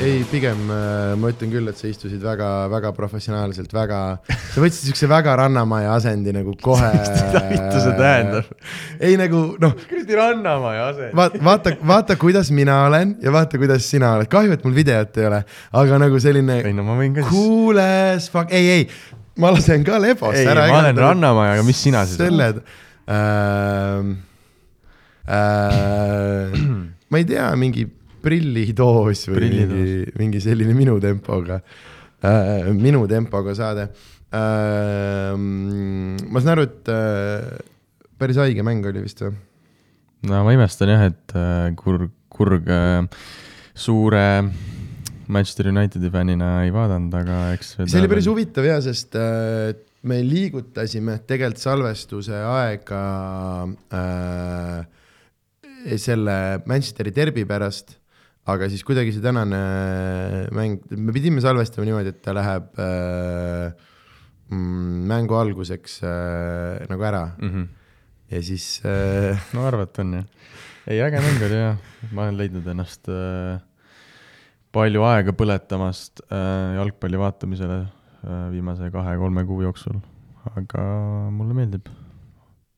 ei, pigem äh, ma ütlen küll, et sa istusid väga-väga professionaalselt, väga, sa võtsid siukse väga rannamaja asendi nagu kohe mida see tähendab? ei nagu noh, kuradi rannamaja asend. vaata, vaata, vaata, kuidas mina olen ja vaata, kuidas sina oled, kahju, et mul videot ei ole, aga nagu selline ei no ma võin ka siis. cool as fuck, ei, ei, ma lasen ka lebosse ei, ära. ma olen rannamaja, aga mis sina siis oled? Äh, äh, ma ei tea, mingi prillidoos või Prillidoos. mingi, mingi selline minu tempoga äh,, minu tempoga saade äh,. ma saan aru, et äh, päris haige mäng oli vist või? no ma imestan jah, et äh, kurg, kurg äh, suure Manchester Unitedi fännina ei vaadanud, aga eks. see oli päris huvitav ja, sest äh, me liigutasime tegelikult salvestuse aega äh, selle Manchesteri derbi pärast aga siis kuidagi see tänane mäng, me pidime salvestama niimoodi, et ta läheb äh, mm, mängu alguseks äh, nagu ära mm. -hmm. ja siis äh.... no arvata on jah. ei, äge mäng oli jah, ma olen leidnud ennast äh, palju aega põletamast äh, jalgpalli vaatamisele äh, viimase kahe-kolme kuu jooksul, aga mulle meeldib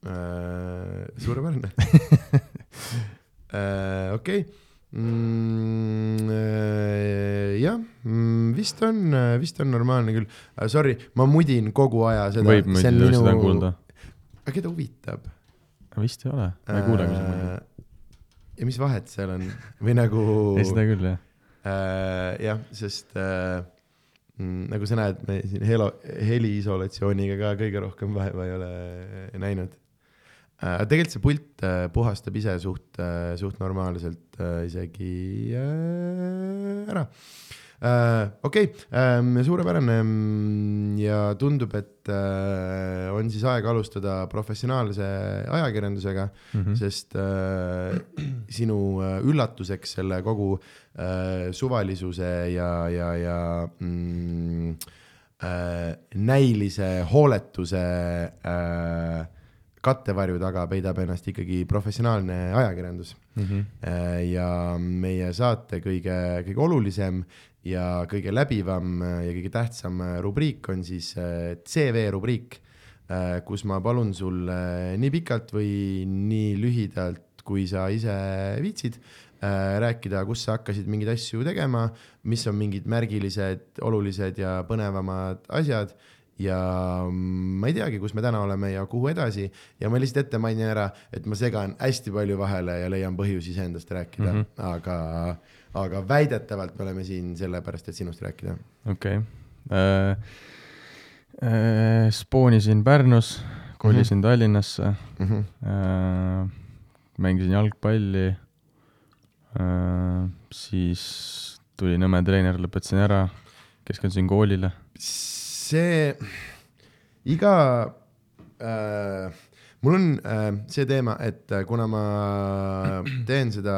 äh,. suurepärane äh,. okei okay mm,? Äh, jah, mm, vist on, vist on normaalne küll uh,. Sorry, ma mudin kogu aja seda. võib muidugi minu... seda kuulda. aga keda huvitab? vist ei ole, ma ei kuule, kui sa mudid. Äh, ja mis vahet seal on või nagu ei, seda küll jah jah, sest uh, nagu sa näed, me siin helo, heliisolatsiooniga ka kõige rohkem vaeva ei ole näinud aga tegelikult see pult äh, puhastab ise suht, äh, suht normaalselt äh, isegi ära. okei, ähm, suurepärane ja tundub, et on siis aeg alustada professionaalse ajakirjandusega mm, -hmm. sest sinu üllatuseks selle kogu suvalisuse ja, ja, ja mm, näilise hooletuse äh, kattevarju taga peidab ennast ikkagi professionaalne ajakirjandus mm. -hmm. ja meie saate kõige, kõige olulisem ja kõige läbivam ja kõige tähtsam rubriik on siis äh, CV rubriik, äh, kus ma palun sul nii pikalt või nii lühidalt, kui sa ise viitsid, rääkida, kus sa hakkasid mingeid asju tegema, mis on mingid märgilised, olulised ja põnevamad asjad ja ma ei teagi, kus me täna oleme ja kuhu edasi ja ma lihtsalt ette mainin ära, et ma segan hästi palju vahele ja leian põhjusi iseendast rääkida mm, -hmm. aga, aga väidetavalt me oleme siin sellepärast, et sinust rääkida. okei okay. äh,. Äh, spoonisin Pärnus, kolisin mm -hmm. Tallinnasse mm, -hmm. äh, mängisin jalgpalli äh,, siis tuli Nõmme treener, lõpetasin ära, keskendusin koolile see iga äh,, mul on äh, see teema, et äh, kuna ma teen seda,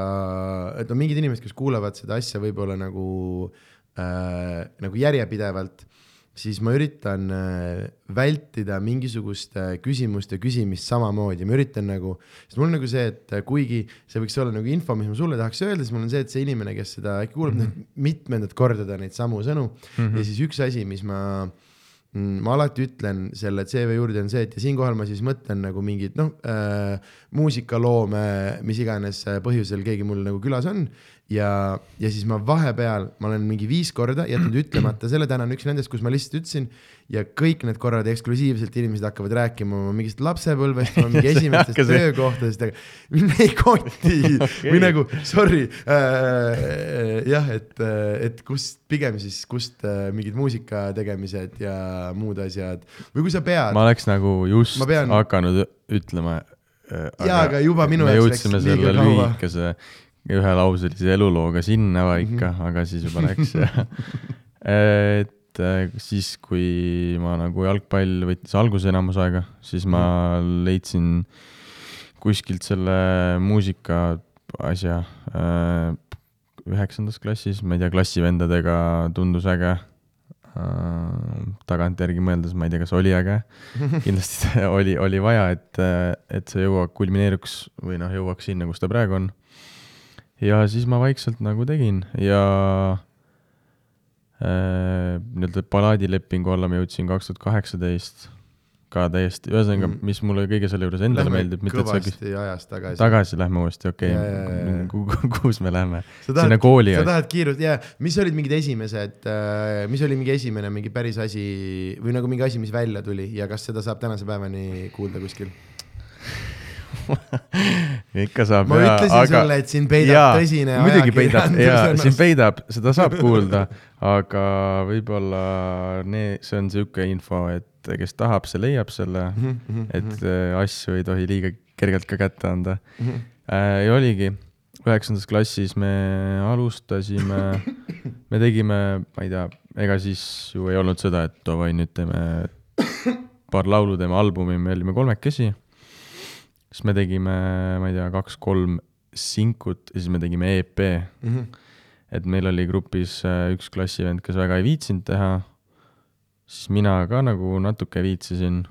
et on mingid inimesed, kes kuulavad seda asja võib-olla nagu äh,, nagu järjepidevalt siis ma üritan äh, vältida mingisuguste küsimuste küsimist samamoodi, ma üritan nagu, sest mul on nagu see, et äh, kuigi see võiks olla nagu info, mis ma sulle tahaks öelda, siis mul on see, et see inimene, kes seda äkki kuulab mm, -hmm. mitmendat korda neid samu sõnu mm -hmm. ja siis üks asi, mis ma äh, ma alati ütlen selle CV juurde on see, et ja siinkohal ma siis mõtlen nagu mingit noh äh,, muusikaloome, mis iganes äh, põhjusel keegi mul nagu külas on ja, ja siis ma vahepeal, ma olen mingi viis korda jätnud ütlemata selle, täna on üks nendest, kus ma lihtsalt ütlesin ja kõik need korrad eksklusiivselt inimesed hakkavad rääkima oma mingist lapsepõlvest, oma mingi esimestest töökohtadest, aga mind ei koti okay. või nagu sorry äh,. jah, et, et kust pigem siis, kust äh, mingid muusika tegemised ja muud asjad või kui sa pead. ma oleks nagu just pean... hakanud ütlema äh,. jaa, aga juba minu jaoks läks liiga kaua. lühikese ühelauselise elulooga sinna paika mm, -hmm. aga siis juba läks et äh, siis, kui ma nagu jalgpall võttis alguse enamus aega, siis ma mhm. leidsin kuskilt selle muusika asja äh, üheksandas klassis, ma ei tea, klassivendadega tundus äge. äh,. tagantjärgi mõeldes ma ei tea, kas oli äge. kindlasti oli, oli vaja, et, et see jõuab, kulmineeruks või noh, jõuaks sinna, kus ta praegu on. Ja siis ma vaikselt nagu tegin ja äh, nii-öelda palaadilepingu alla ma jõudsin kaks tuhat kaheksateist ka täiesti, ühesõnaga mm., mis mulle kõige selle juures endale lähme meeldib. kõvasti küs... ajas tagasi. tagasi lähme uuesti, okei okay., kus me lähme? sinna kooli. sa tahad kiirust, jaa, mis olid mingid esimesed äh,, mis oli mingi esimene mingi päris asi või nagu mingi asi, mis välja tuli ja kas seda saab tänase päevani kuulda kuskil ikka saab. ma ja, ütlesin aga... sulle, et siin peidab jaa, tõsine muidugi peidab ja siin peidab, seda saab kuulda, aga võib-olla nee, see on sihuke info, et kes tahab, see leiab selle mm, -hmm, et mm -hmm. asju ei tohi liiga kergelt ka kätte anda mm. -hmm. Äh, ja oligi, üheksandas klassis me alustasime, me tegime, ma ei tea, ega siis ju ei olnud seda, et davai, nüüd teeme paar laulu, teeme albumi, me olime kolmekesi. Siis me tegime, ma ei tea, kaks-kolm sinkut ja siis me tegime EP mm. -hmm. et meil oli grupis äh, üks klassivend, kes väga ei viitsinud teha siis mina ka nagu natuke viitsisin,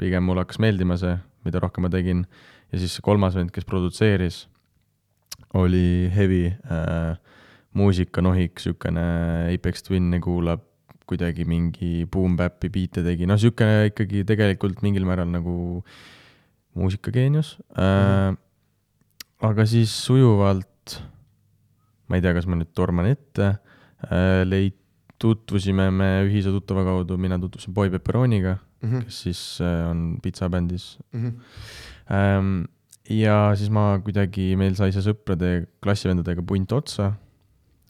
pigem mulle hakkas meeldima see, mida rohkem ma tegin, ja siis kolmas vend, kes produtseeris, oli heavy äh, muusikanohik, niisugune Apex Twin'i kuulab, kuidagi mingi boom-bap'i biite tegi, noh, niisugune ikkagi tegelikult mingil määral nagu muusikageenius mm. -hmm. aga siis sujuvalt, ma ei tea, kas ma nüüd torman ette äh,, leid-, tutvusime me ühise tuttava kaudu, mina tutvusin Boy Pepperoniga mm, -hmm. kes siis äh, on pitsabändis mm. -hmm. ja siis ma kuidagi, meil sai see sõprade, klassivendadega punt otsa,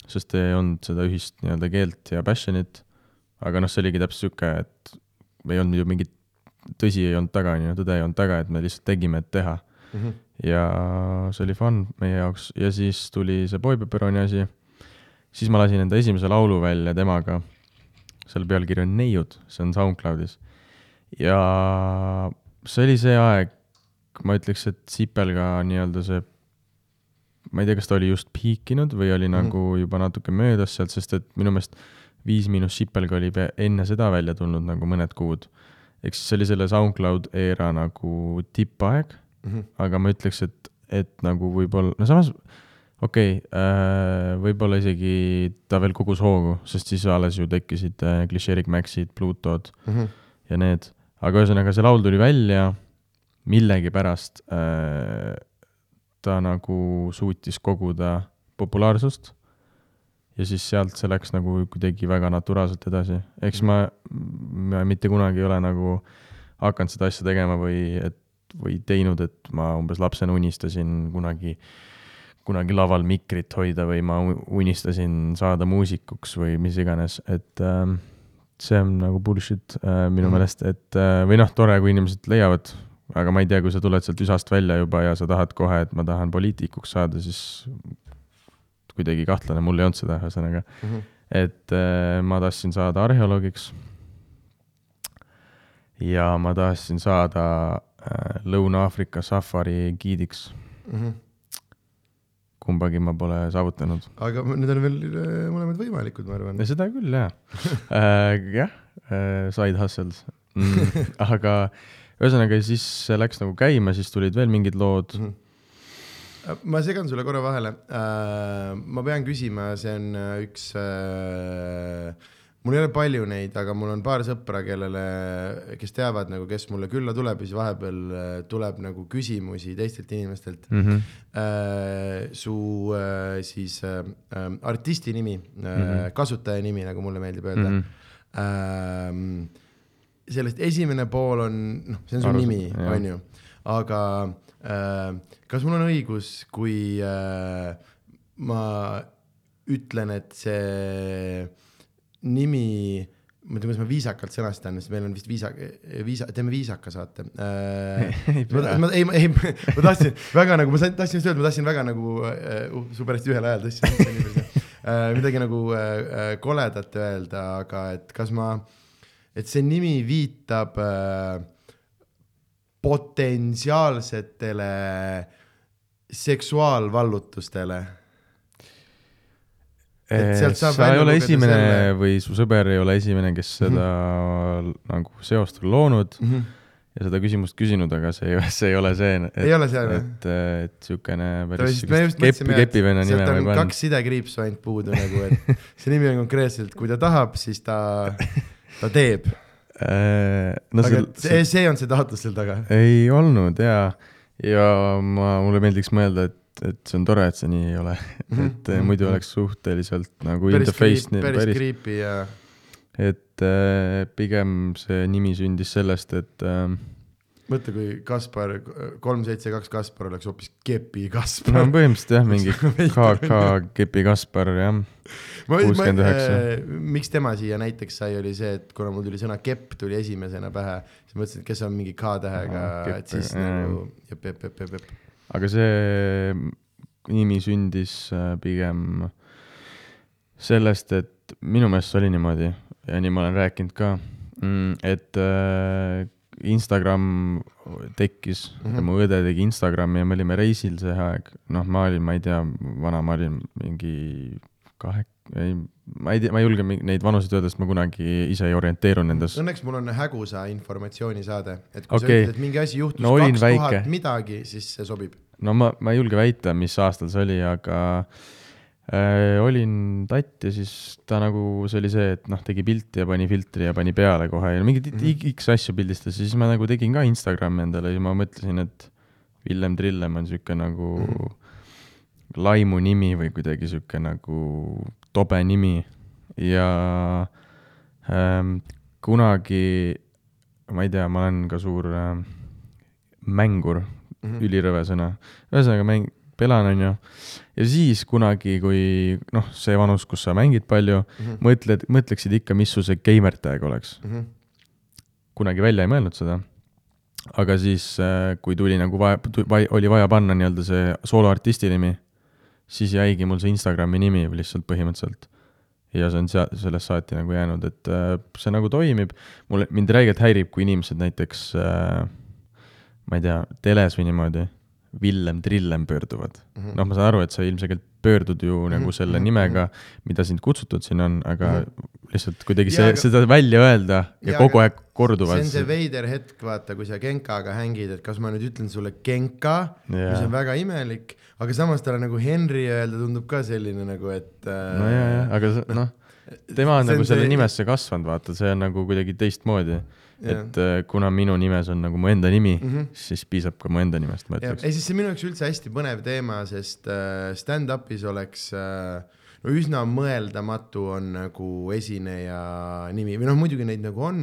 sest ei olnud seda ühist nii-öelda keelt ja passion'it. aga noh, see oligi täpselt sihuke, et ei olnud ju mingit, tõsi ei olnud taga, on ju, tõde ei olnud taga, et me lihtsalt tegime, et teha mm. -hmm. ja see oli fun meie jaoks ja siis tuli see Boy Pepperoni asi siis ma lasin enda esimese laulu välja temaga. selle pealkiri on Neiud, see on SoundCloudis. ja see oli see aeg, ma ütleks, et Sipelga nii-öelda see, ma ei tea, kas ta oli just piikinud või oli mm -hmm. nagu juba natuke möödas sealt, sest et minu meelest Viis miinus Sipelga oli enne seda välja tulnud nagu mõned kuud. Ehk siis see oli selle SoundCloud eera nagu tippaeg mm, -hmm. aga ma ütleks, et, et nagu võib-olla, no samas okei okay, äh,, võib-olla isegi ta veel kogus hoogu, sest siis alles ju tekkisid äh, Klišeerik Maxid, Plutod mm -hmm. ja need, aga ühesõnaga see laul tuli välja, millegipärast äh, ta nagu suutis koguda populaarsust ja siis sealt see läks nagu kuidagi väga naturaalselt edasi, eks ma, ma mitte kunagi ei ole nagu hakanud seda asja tegema või et, või teinud, et ma umbes lapsena unistasin kunagi kunagi laval mikrit hoida või ma unistasin saada muusikuks või mis iganes, et äh, see on nagu bullshit äh, minu mm. meelest, et äh, või noh, tore, kui inimesed leiavad, aga ma ei tea, kui sa tuled sealt üsast välja juba ja sa tahad kohe, et ma tahan poliitikuks saada, siis kuidagi kahtlane, mul ei olnud seda, ühesõnaga mm. -hmm. et äh, ma tahtsin saada arheoloogiks. ja ma tahtsin saada äh, Lõuna-Aafrika safari giidiks mm. -hmm kumbagi ma pole saavutanud. aga need on veel äh, mõlemad võimalikud, ma arvan. seda küll, jaa äh,. jah äh,, side hustles mm,. aga ühesõnaga siis läks nagu käima, siis tulid veel mingid lood mm. -hmm. Ma segan sulle korra vahele äh,. ma pean küsima, see on äh, üks äh, mul ei ole palju neid, aga mul on paar sõpra, kellele, kes teavad nagu, kes mulle külla tuleb ja siis vahepeal tuleb nagu küsimusi teistelt inimestelt mm. -hmm. Su siis artisti nimi mm, -hmm. kasutaja nimi, nagu mulle meeldib öelda mm. -hmm. Sellest esimene pool on, noh, see on su Arus, nimi, on ju, aga kas mul on õigus, kui äh, ma ütlen, et see nimi, ma ei tea, kuidas ma viisakalt sõnastan, sest meil on vist viisa, viisa, teeme viisaka saate äh,. ma, ma, ei, ei, ma tahtsin väga nagu, ma tahtsin just öelda, ma tahtsin väga nagu äh, uh, su pärast ühel ajal tõstsin äh, midagi nagu äh, äh, koledat öelda, aga et kas ma, et see nimi viitab äh, potentsiaalsetele seksuaalvallutustele saab sa ei ole esimene selle- või su sõber ei ole esimene, kes seda mm -hmm. nagu seost on loonud mm. -hmm. ja seda küsimust küsinud, aga see ei, see ei ole see, et et, et Ta päris mõtlesime, kepivenna nime võib anda. kaks sidekriipsu ainult puudu nagu, et see nimi on konkreetselt, kui ta tahab, siis ta, ta teeb. No aga see, see, see on see taotlus seal taga. ei olnud ja, ja ma, mulle meeldiks mõelda, et, et see on tore, et see nii ei ole mm, Mhm, -hmm. et mhm, muidu mhm. oleks suhteliselt nagu päris the face kriip, päris, päris creepy ja et äh, pigem see nimi sündis sellest, et äh, mõtle, kui Kaspar, kolm, seitse, kaks Kaspar oleks hoopis Kepi no Kaspar. põhimõtteliselt jah, mingi KK Kepi Kaspar jah, kuuskümmend üheksa. miks tema siia näiteks sai, oli see, et kuna mul tuli sõna kepp tuli esimesena pähe, siis mõtlesin, et kes on mingi K-tähega Ahah,, kepp, et siis jaa. nagu jep, jep, jep, jep, jep. aga see nimi sündis äh, pigem sellest, et minu meelest see oli niimoodi ja nii ma olen rääkinud ka, et äh, Instagram tekkis mm. -hmm. mu õde tegi Instagrami ja me olime reisil see aeg, noh, ma olin, ma ei tea, vana ma olin mingi kahe, ei, ma ei tea, ma ei julge neid vanuseid öelda, sest ma kunagi ise ei orienteeru nendes. Õnneks mul on hägusa informatsioonisaade, et kui Okei. sa ütled, et mingi asi juhtus No kaks tuhat midagi, siis see sobib. no ma, ma ei julge väita, mis aastal see oli, aga äh, olin tatt ja siis ta nagu, see oli see, et noh, tegi pilti ja pani filtri ja pani peale kohe ja mingeid mm. -hmm. X asju pildistas ja siis ma nagu tegin ka Instagrami endale ja ma mõtlesin, et Villem Trillem on sihuke nagu mm -hmm. laimu nimi või kuidagi sihuke nagu tobe nimi ja ähm, kunagi, ma ei tea, ma olen ka suur ähm, mängur mm., ülirõve sõna. ühesõnaga mäng, pelan, onju. ja siis kunagi, kui noh, see vanus, kus sa mängid palju mm. -hmm. mõtled, mõtleksid ikka, mis su see gamer tag oleks. kunagi välja ei mõelnud seda. aga siis, kui tuli nagu vaja, oli vaja panna nii-öelda see sooloartisti nimi, siis jäigi mul see Instagrami nimi lihtsalt põhimõtteliselt. ja see on sea-, sellest saati nagu jäänud, et äh, see nagu toimib. mulle, mind räigelt häirib, kui inimesed näiteks äh, ma ei tea, teles või niimoodi, Villem Trillem pöörduvad mm. Mhm. -hmm. noh, ma saan aru, et sa ilmselgelt pöördud ju mm -hmm. nagu selle mhm, nimega, mida sind kutsutud siin on, aga mm Mhm. -hmm. lihtsalt kuidagi Jaa, see, aga- seda välja öelda ja, Jaa, kogu aeg korduvad see on. see veider hetk, vaata, kui sa Genkaga hängid, et kas ma nüüd ütlen sulle Genka, mis on väga imelik, aga samas talle nagu Henry öelda tundub ka selline nagu, et äh, no ja, ja, aga noh, tema on nagu selle see- nimesse kasvanud, vaata, see on nagu kuidagi teistmoodi. Jah. et äh, kuna minu nimes on nagu mu enda nimi mm. -hmm. siis piisab ka mu enda nimest, ma ütleks. ei siis see minu jaoks üldse hästi põnev teema, sest äh, stand-up'is oleks äh, no üsna mõeldamatu on nagu esineja nimi või noh, muidugi neid nagu on,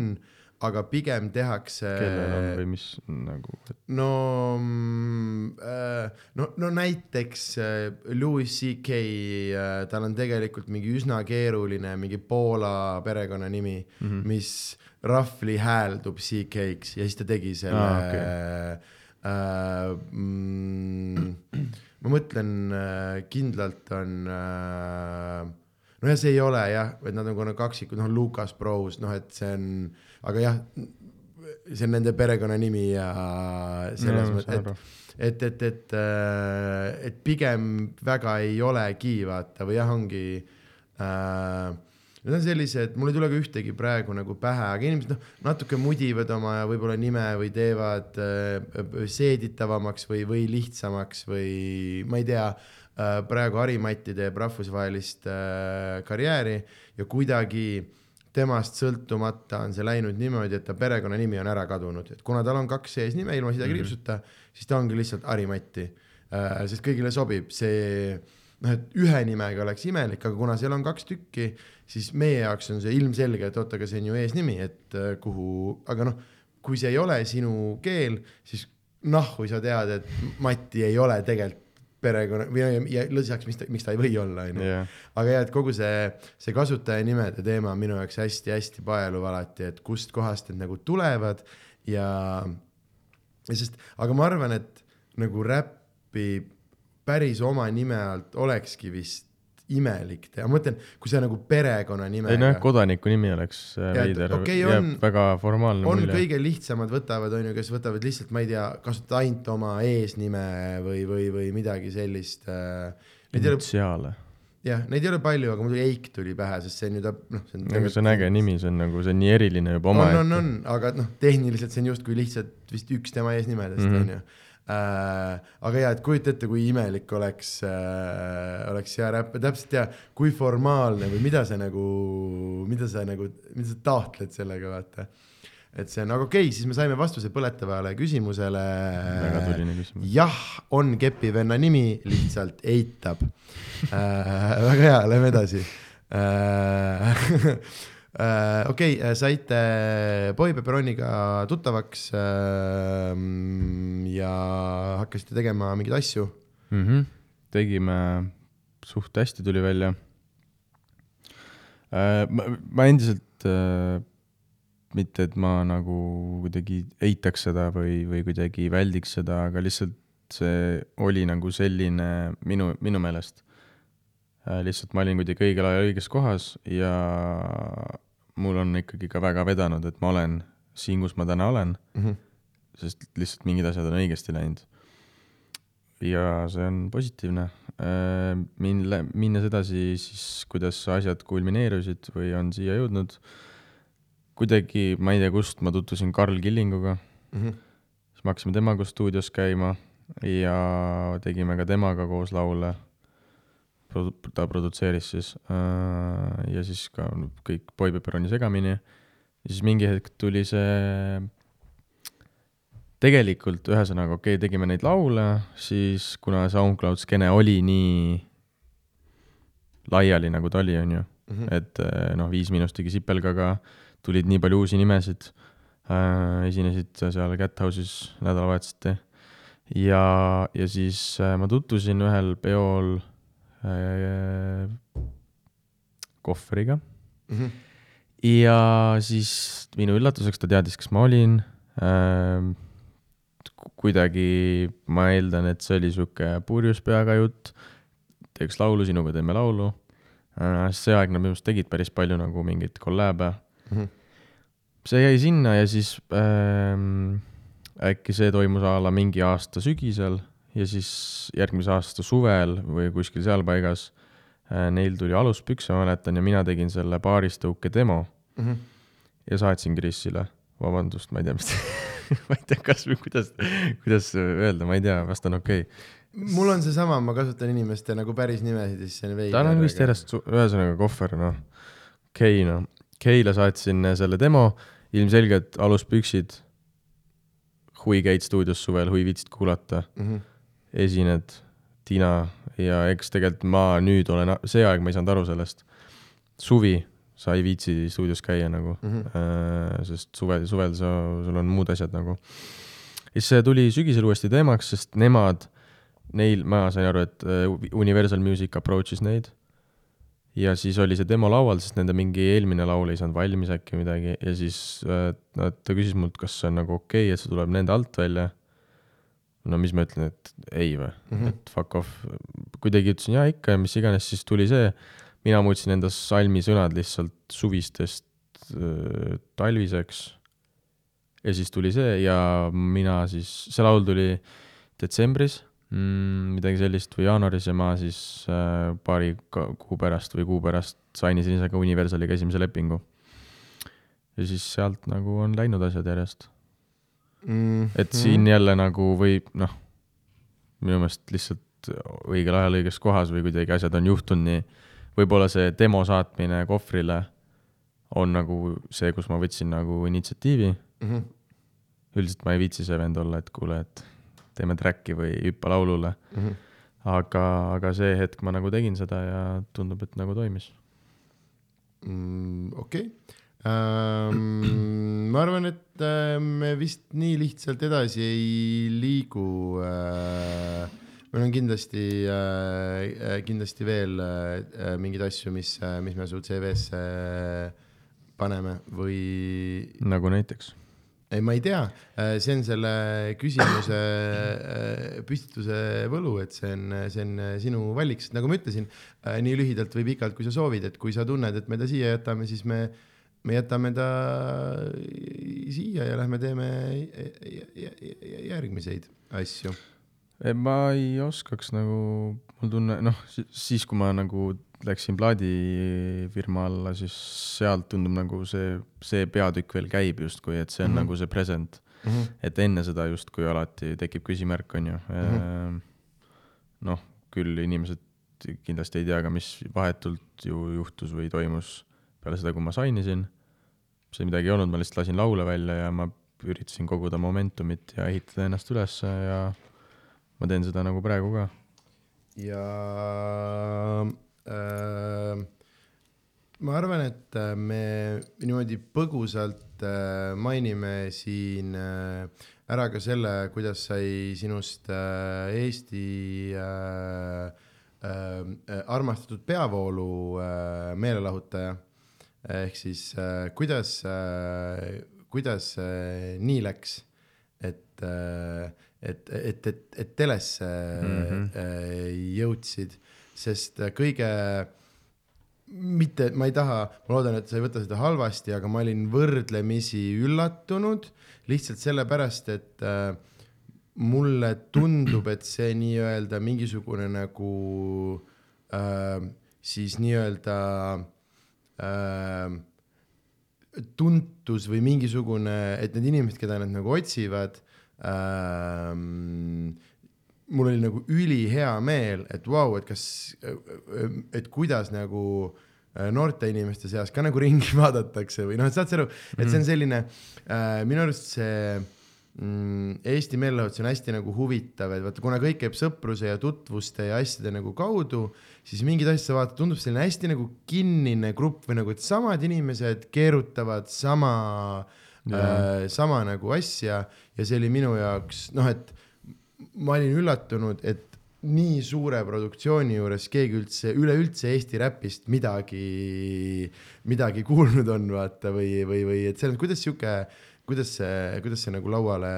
aga pigem tehakse kellel on või mis nagu, no mm, äh, no, no näiteks äh, Louis CK äh,, tal on tegelikult mingi üsna keeruline mingi Poola perekonnanimi mm. -hmm. mis roughly hääldub CK-ks ja siis ta tegi selle ah, okay. äh, mm, ma mõtlen äh, kindlalt on äh, nojah, see ei ole jah, et nad on kuna kaksikud, noh, Lucas Bros, noh, et see on, aga jah, see on nende perekonnanimi ja selles ma mõttes, et, et, et, et, et pigem väga ei olegi vaata või jah, ongi äh, Need on sellised, mul ei tule ka ühtegi praegu nagu pähe, aga inimesed noh, natuke mudivad oma võib-olla nime või teevad äh, seeditavamaks või, või lihtsamaks või ma ei tea äh,, praegu Harimati teeb rahvusvahelist äh, karjääri ja kuidagi temast sõltumata on see läinud niimoodi, et ta perekonnanimi on ära kadunud, et kuna tal on kaks eesnime ilma sidekriipsuta mm, -hmm. siis ta ongi lihtsalt Harimati äh,, sest kõigile sobib see noh, et ühe nimega oleks imelik, aga kuna seal on kaks tükki, siis meie jaoks on see ilmselge, et oot, aga see on ju eesnimi, et äh, kuhu, aga noh, kui see ei ole sinu keel, siis nahhu sa tead, et Mati ei ole tegelikult perekonna või ja, ja lisaks, mis ta, miks ta ei või olla, onju. aga jah, et kogu see, see kasutajanimede teema on minu jaoks hästi-hästi paeluv alati, et kustkohast need nagu tulevad ja, ja sest, aga ma arvan, et nagu räppi päris oma nime alt olekski vist imelik teha, ma mõtlen, kui sa nagu ei perekonnanimega nojah, kodaniku nimi oleks äh, veider, okei, jääb on- väga formaalne on mulje. kõige lihtsamad võtavad, on ju, kes võtavad lihtsalt, ma ei tea, kasutavad ainult oma eesnime või, või, või midagi sellist äh,. ei initsiaale. jah, neid ei ole palju, aga muidugi Eik tuli pähe, sest see on ju ta, noh, see on. aga see on äge nimi, see on nagu, see on nii eriline juba on, on, omaette. on, aga noh, tehniliselt see on justkui lihtsalt vist üks tema eesnimedest Mhm. onju äh,. Aga ja, et kujuta ette, kui imelik oleks äh,, oleks hea räpp, täpselt ja kui formaalne või mida sa nagu, mida sa nagu, mida sa taotled sellega, vaata. et see on, aga okei okay,, siis me saime vastuse põletavale küsimusele. väga tuline küsimus. jah, on Kepi venna nimi, lihtsalt eitab äh. väga hea, lähme edasi äh. äh, okei okay,, saite Boy Pepperoniga tuttavaks äh, ja hakkasite tegema mingeid asju mm. -hmm. tegime, suht hästi tuli välja. ma, ma endiselt äh,, mitte et ma nagu kuidagi eitaks seda või, või kuidagi väldiks seda, aga lihtsalt see oli nagu selline minu, minu meelest äh,. lihtsalt ma olin kuidagi õigel ajal õiges kohas ja mul on ikkagi ka väga vedanud, et ma olen siin, kus ma täna olen mm. -hmm. sest lihtsalt mingid asjad on õigesti läinud. ja see on positiivne. Mille, minnes edasi siis, kuidas asjad kulmineerusid või on siia jõudnud, kuidagi, ma ei tea, kust ma tutvusin Karl Killinguga, Mm -hmm. siis me hakkasime temaga stuudios käima ja tegime ka temaga koos laule. Ta produtseeris siis äh, ja siis ka kõik Boy Pepperoni segamini. ja siis mingi hetk tuli see tegelikult ühesõnaga okei okay,, tegime neid laule, siis kuna SoundCloud skeene oli nii laiali, nagu ta oli, onju, Mhm. et eh, noh, Viis Miinust tegi Sipelgaga, tulid nii palju uusi nimesid äh,, esinesid seal Cat House'is nädalavahetuseti ja, ja siis äh, ma tutvusin ühel peol äh, kohvriga Mm -hmm. ja siis minu üllatuseks ta teadis, kes ma olin ähm,. kuidagi ma eeldan, et see oli sihuke purjus peaga jutt, teeks laulu, sinuga teeme laulu äh,. see aeg nad minu arust tegid päris palju nagu mingeid kolläbe Mm -hmm. see jäi sinna ja siis ähm, äkki see toimus a la mingi aasta sügisel ja siis järgmise aasta suvel või kuskil seal paigas äh, neil tuli aluspükse, ma mäletan, ja mina tegin selle baaristõuke demo Mm -hmm. ja saatsin Krisile, vabandust, ma ei tea, mis ma ei tea, kas või kuidas, kuidas öelda, ma ei tea, vast on okei okay.. mul on seesama, ma kasutan inimeste nagu päris nimesid ja siis see on veider. tal on vist järjest, ühesõnaga kohver, noh, okei, noh, Keila saatsin selle demo, ilmselgelt aluspüksid, hui käid stuudios suvel, hui viitsid kuulata, mm. -hmm. esined, Tiina ja eks tegelikult ma nüüd olen, see aeg ma ei saanud aru sellest, suvi, sa ei viitsi stuudios käia nagu Mm -hmm. Sest suvel, suvel sa, sul on muud asjad nagu. siis see tuli sügisel uuesti teemaks, sest nemad, neil, ma sain aru, et äh, Universal Music approach'is neid. ja siis oli see demo laual, sest nende mingi eelmine laul ei saanud valmis äkki midagi ja siis äh, ta küsis mult, kas see on nagu okei okay,, et see tuleb nende alt välja. No mis ma ütlen, et ei või mm. -hmm. et fuck off. kuidagi ütlesin jaa ikka ja mis iganes, siis tuli see, mina muutsin enda salmi sõnad lihtsalt suvistest äh, talviseks. ja siis tuli see ja mina siis, see laul tuli detsembris mm,, midagi sellist või jaanuaris ja ma siis äh, paari kuu pärast või kuu pärast sainisin ise ka Universaliga esimese lepingu. ja siis sealt nagu on läinud asjad järjest, Mm et siin jälle nagu või noh, minu meelest lihtsalt õigel ajal õiges kohas või kuidagi asjad on juhtunud nii, võib-olla see demo saatmine kohvrile on nagu see, kus ma võtsin nagu initsiatiivi, mm. -hmm. üldiselt ma ei viitsi see vend olla, et kuule, et teeme track'i või hüppa laulule, Mm -hmm. aga, aga see hetk ma nagu tegin seda ja tundub, et nagu toimis. mm,. okei ähm. ma arvan, et äh, me vist nii lihtsalt edasi ei liigu äh,. meil on kindlasti äh,, kindlasti veel äh, mingeid asju, mis, mis me su CV-sse paneme või nagu näiteks. ei, ma ei tea, see on selle küsimuse äh, püstituse võlu, et see on, see on sinu valik, sest nagu ma ütlesin, nii lühidalt või pikalt, kui sa soovid, et kui sa tunned, et me ta siia jätame, siis me, me jätame ta siia ja lähme teeme järgmiseid asju. ma ei oskaks nagu, mul tunne, noh, siis kui ma nagu läksin plaadifirma alla, siis sealt tundub nagu see, see peatükk veel käib justkui, et see on mm -hmm. nagu see present mm. -hmm. et enne seda justkui alati tekib küsimärk, on ju mm -hmm.. noh, küll inimesed kindlasti ei tea ka, mis vahetult ju juhtus või toimus peale seda, kui ma sainisin. See midagi ei olnud, ma lihtsalt lasin laule välja ja ma üritasin koguda momentumit ja ehitada ennast ülesse ja ma teen seda nagu praegu ka. ja äh, ma arvan, et me niimoodi põgusalt äh, mainime siin äh, ära ka selle, kuidas sai sinust äh, Eesti äh, äh, armastatud peavoolu äh, meelelahutaja. Ehk siis äh, kuidas äh,, kuidas äh, nii läks, et äh,, et, et, et, et telesse mm -hmm. äh, jõudsid, sest kõige mitte, ma ei taha, ma loodan, et sa ei võta seda halvasti, aga ma olin võrdlemisi üllatunud lihtsalt sellepärast, et äh, mulle tundub, et see nii-öelda mingisugune nagu äh, siis nii-öelda äh, tuntus või mingisugune, et need inimesed, keda nad nagu otsivad äh,, mul oli nagu ülihea meel, et vau wow,, et kas, et kuidas nagu noorte inimeste seas ka nagu ringi vaadatakse või noh, et saad sa aru, et see on mhm. selline äh,, minu arust see Eesti meelelahutus on hästi nagu huvitav, et vaata, kuna kõik käib sõpruse ja tutvuste ja asjade nagu kaudu, siis mingeid asju sa vaatad, tundub selline hästi nagu kinnine grupp või nagu, et samad inimesed keerutavad sama äh,, sama nagu asja. Ja see oli minu jaoks noh, et ma olin üllatunud, et nii suure produktsiooni juures keegi üldse, üleüldse Eesti räpist midagi, midagi kuulnud on, vaata, või, või, või et selles mõttes, kuidas sihuke kuidas see, kuidas see nagu lauale,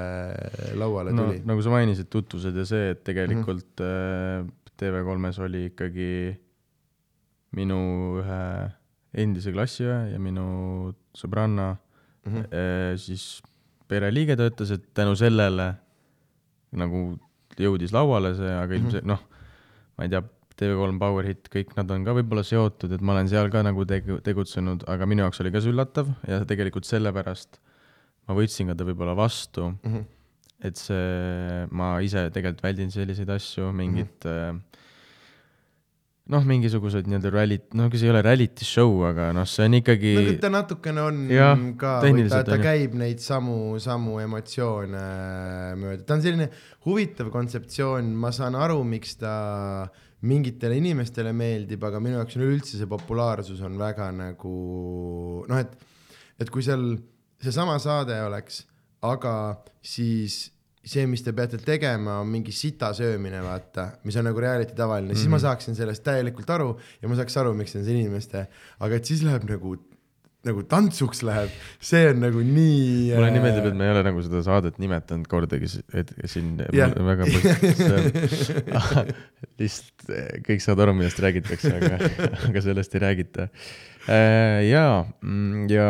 lauale no, tuli? nagu sa mainisid, tutvused ja see, et tegelikult mm -hmm. TV3-s oli ikkagi minu ühe endise klassiõe ja minu sõbranna mm, -hmm. siis pereliige töötas, et tänu sellele nagu jõudis lauale see, aga ilmselt mm -hmm. noh, ma ei tea, TV3 Power Hit, kõik nad on ka võib-olla seotud, et ma olen seal ka nagu tegu, tegutsenud, aga minu jaoks oli ka see üllatav ja tegelikult sellepärast ma võtsin ka ta võib-olla vastu mm. -hmm. et see, ma ise tegelikult väldin selliseid asju, mingit mm -hmm noh, mingisugused nii-öelda rallit, no see ei ole reality show, aga noh, see on ikkagi. no ta natukene on ja, ka, ta, ta käib neid samu, samu emotsioone mööda, ta on selline huvitav kontseptsioon, ma saan aru, miks ta mingitele inimestele meeldib, aga minu jaoks on üleüldse see populaarsus on väga nagu noh, et, et kui seal seesama saade oleks, aga siis see, mis te peate tegema, on mingi sita söömine, vaata, mis on nagu reality tavaline mm, -hmm. siis ma mhm. saaksin sellest täielikult aru ja ma saaks aru, miks on see inimeste, aga et siis läheb nagu nagu tantsuks läheb, see on nagu nii. mulle nii meeldib, et me ei ole nagu seda saadet nimetanud kordagi, et siin yeah. väga põhjust lihtsalt kõik saavad aru, millest räägitakse, aga, aga sellest ei räägita. Äh, ja, mm, ja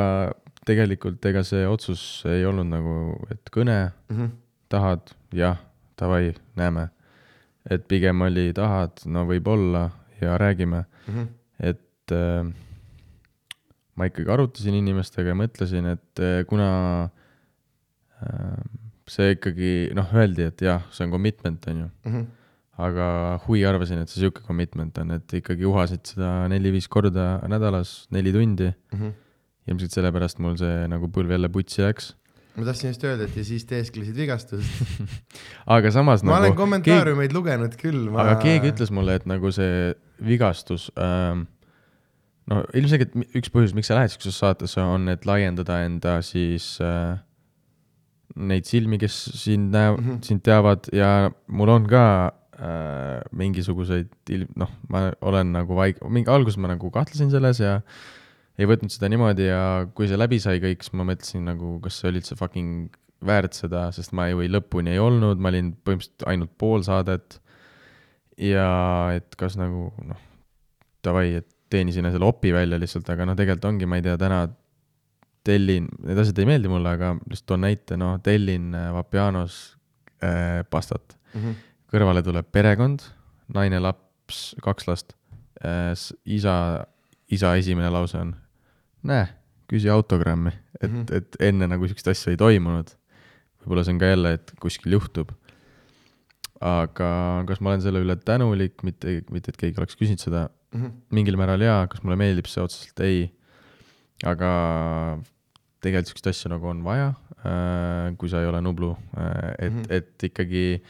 tegelikult ega see otsus ei olnud nagu, et kõne mm, -hmm. tahad, jah, davai, näeme. et pigem oli tahad, no võib-olla ja räägime mm. -hmm. et äh, ma ikkagi arutasin inimestega ja mõtlesin, et äh, kuna äh, see ikkagi noh, öeldi, et jah, see on commitment, on ju mm. -hmm. aga hui arvasin, et see sihuke commitment on, et ikkagi uhasid seda neli-viis korda nädalas, neli tundi mm. -hmm ilmselt sellepärast mul see nagu põlv jälle putsi läks. ma tahtsin just öelda, et ja siis teesklesid vigastust aga samas ma nagu, olen kommentaariumeid keegi... lugenud küll ma.... aga keegi ütles mulle, et nagu see vigastus ähm, no ilmselgelt üks põhjus, miks sa lähed siuksesse saatesse, on, et laiendada enda siis äh, neid silmi, kes sind näevad mm, -hmm. sind teavad ja mul on ka äh, mingisuguseid ilm-, noh, ma olen nagu vaig-, mingi alguses ma nagu kahtlesin selles ja äh, ei võtnud seda niimoodi ja kui see läbi sai kõik, siis ma mõtlesin nagu, kas see oli üldse fucking väärt seda, sest ma ju ei lõpuni ei olnud, ma olin põhimõtteliselt ainult pool saadet. ja et kas nagu noh, davai, et teenisin selle opi välja lihtsalt, aga noh, tegelikult ongi, ma ei tea, täna tellin, need asjad ei meeldi mulle, aga lihtsalt toon näite, noh, tellin äh, Vapianos äh, pastat mm. -hmm. kõrvale tuleb perekond, naine, laps, kaks last äh, isa, isa esimene lause on, näe, küsi autogrammi, et mm. -hmm. et enne nagu siukest asja ei toimunud. võib-olla see on ka jälle, et kuskil juhtub. aga kas ma olen selle üle tänulik, mitte, mitte et keegi oleks küsinud seda, Mhm. mingil määral jaa, kas mulle meeldib see otseselt, ei. aga tegelikult siukest asja nagu on vaja, kui sa ei ole Nublu, et mm. -hmm. et ikkagi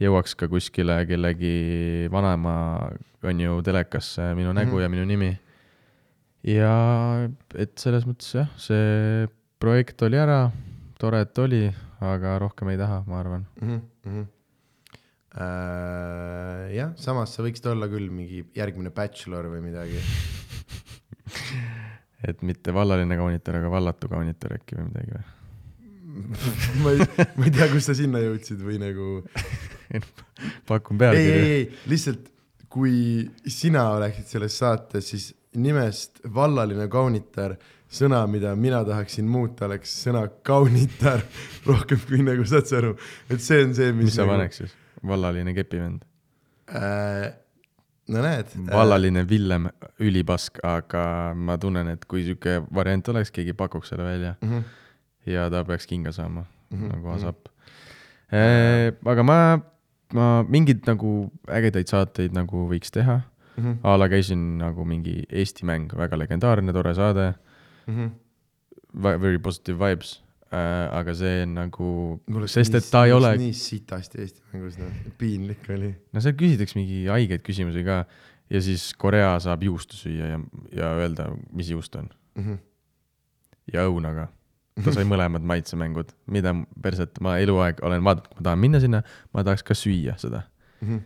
jõuaks ka kuskile kellegi vanaema, on ju, telekasse minu nägu mm. -hmm. ja minu nimi. Ja et selles mõttes jah, see projekt oli ära, tore, et oli, aga rohkem ei taha, ma arvan. mm. -hmm. Uh, jah, samas sa võiksid olla küll mingi järgmine bachelor või midagi. et mitte vallaline kaunitar, aga vallatu kaunitar äkki või midagi või? ma ei, ma ei tea, kust sa sinna jõudsid või nagu. pakun ei, ei, pealkirja. ei, lihtsalt kui sina oleksid selles saates, siis nimest vallaline kaunitar, sõna, mida mina tahaksin muuta, oleks sõna kaunitar rohkem kui nagu saad sa aru, et see on see, mis, mis sa nagu, paneks siis? vallaline kepivend? äh,. no näed. vallaline Villem, ülipask, aga ma tunnen, et kui sihuke variant oleks, keegi pakuks selle välja mm. -hmm. ja ta peaks kinga saama mm, -hmm. nagu mhm. Asap e,. aga ma, ma mingeid nagu ägedaid saateid nagu võiks teha Mm -hmm. a la käisin nagu mingi Eesti mäng, väga legendaarne, tore saade, Mm -hmm. very positive vibes äh,, aga see on nagu, sest et ta ei ole, nii sitasti Eesti mängus, noh, piinlik oli no seal küsitakse mingi haigeid küsimusi ka ja siis Korea saab juustu süüa ja, ja öelda, mis juust on mm. -hmm. ja õunaga. ta sai mõlemad maitsemängud, mida perset ma eluaeg olen vaadanud, kui ma tahan minna sinna, ma tahaks ka süüa seda. Mm -hmm.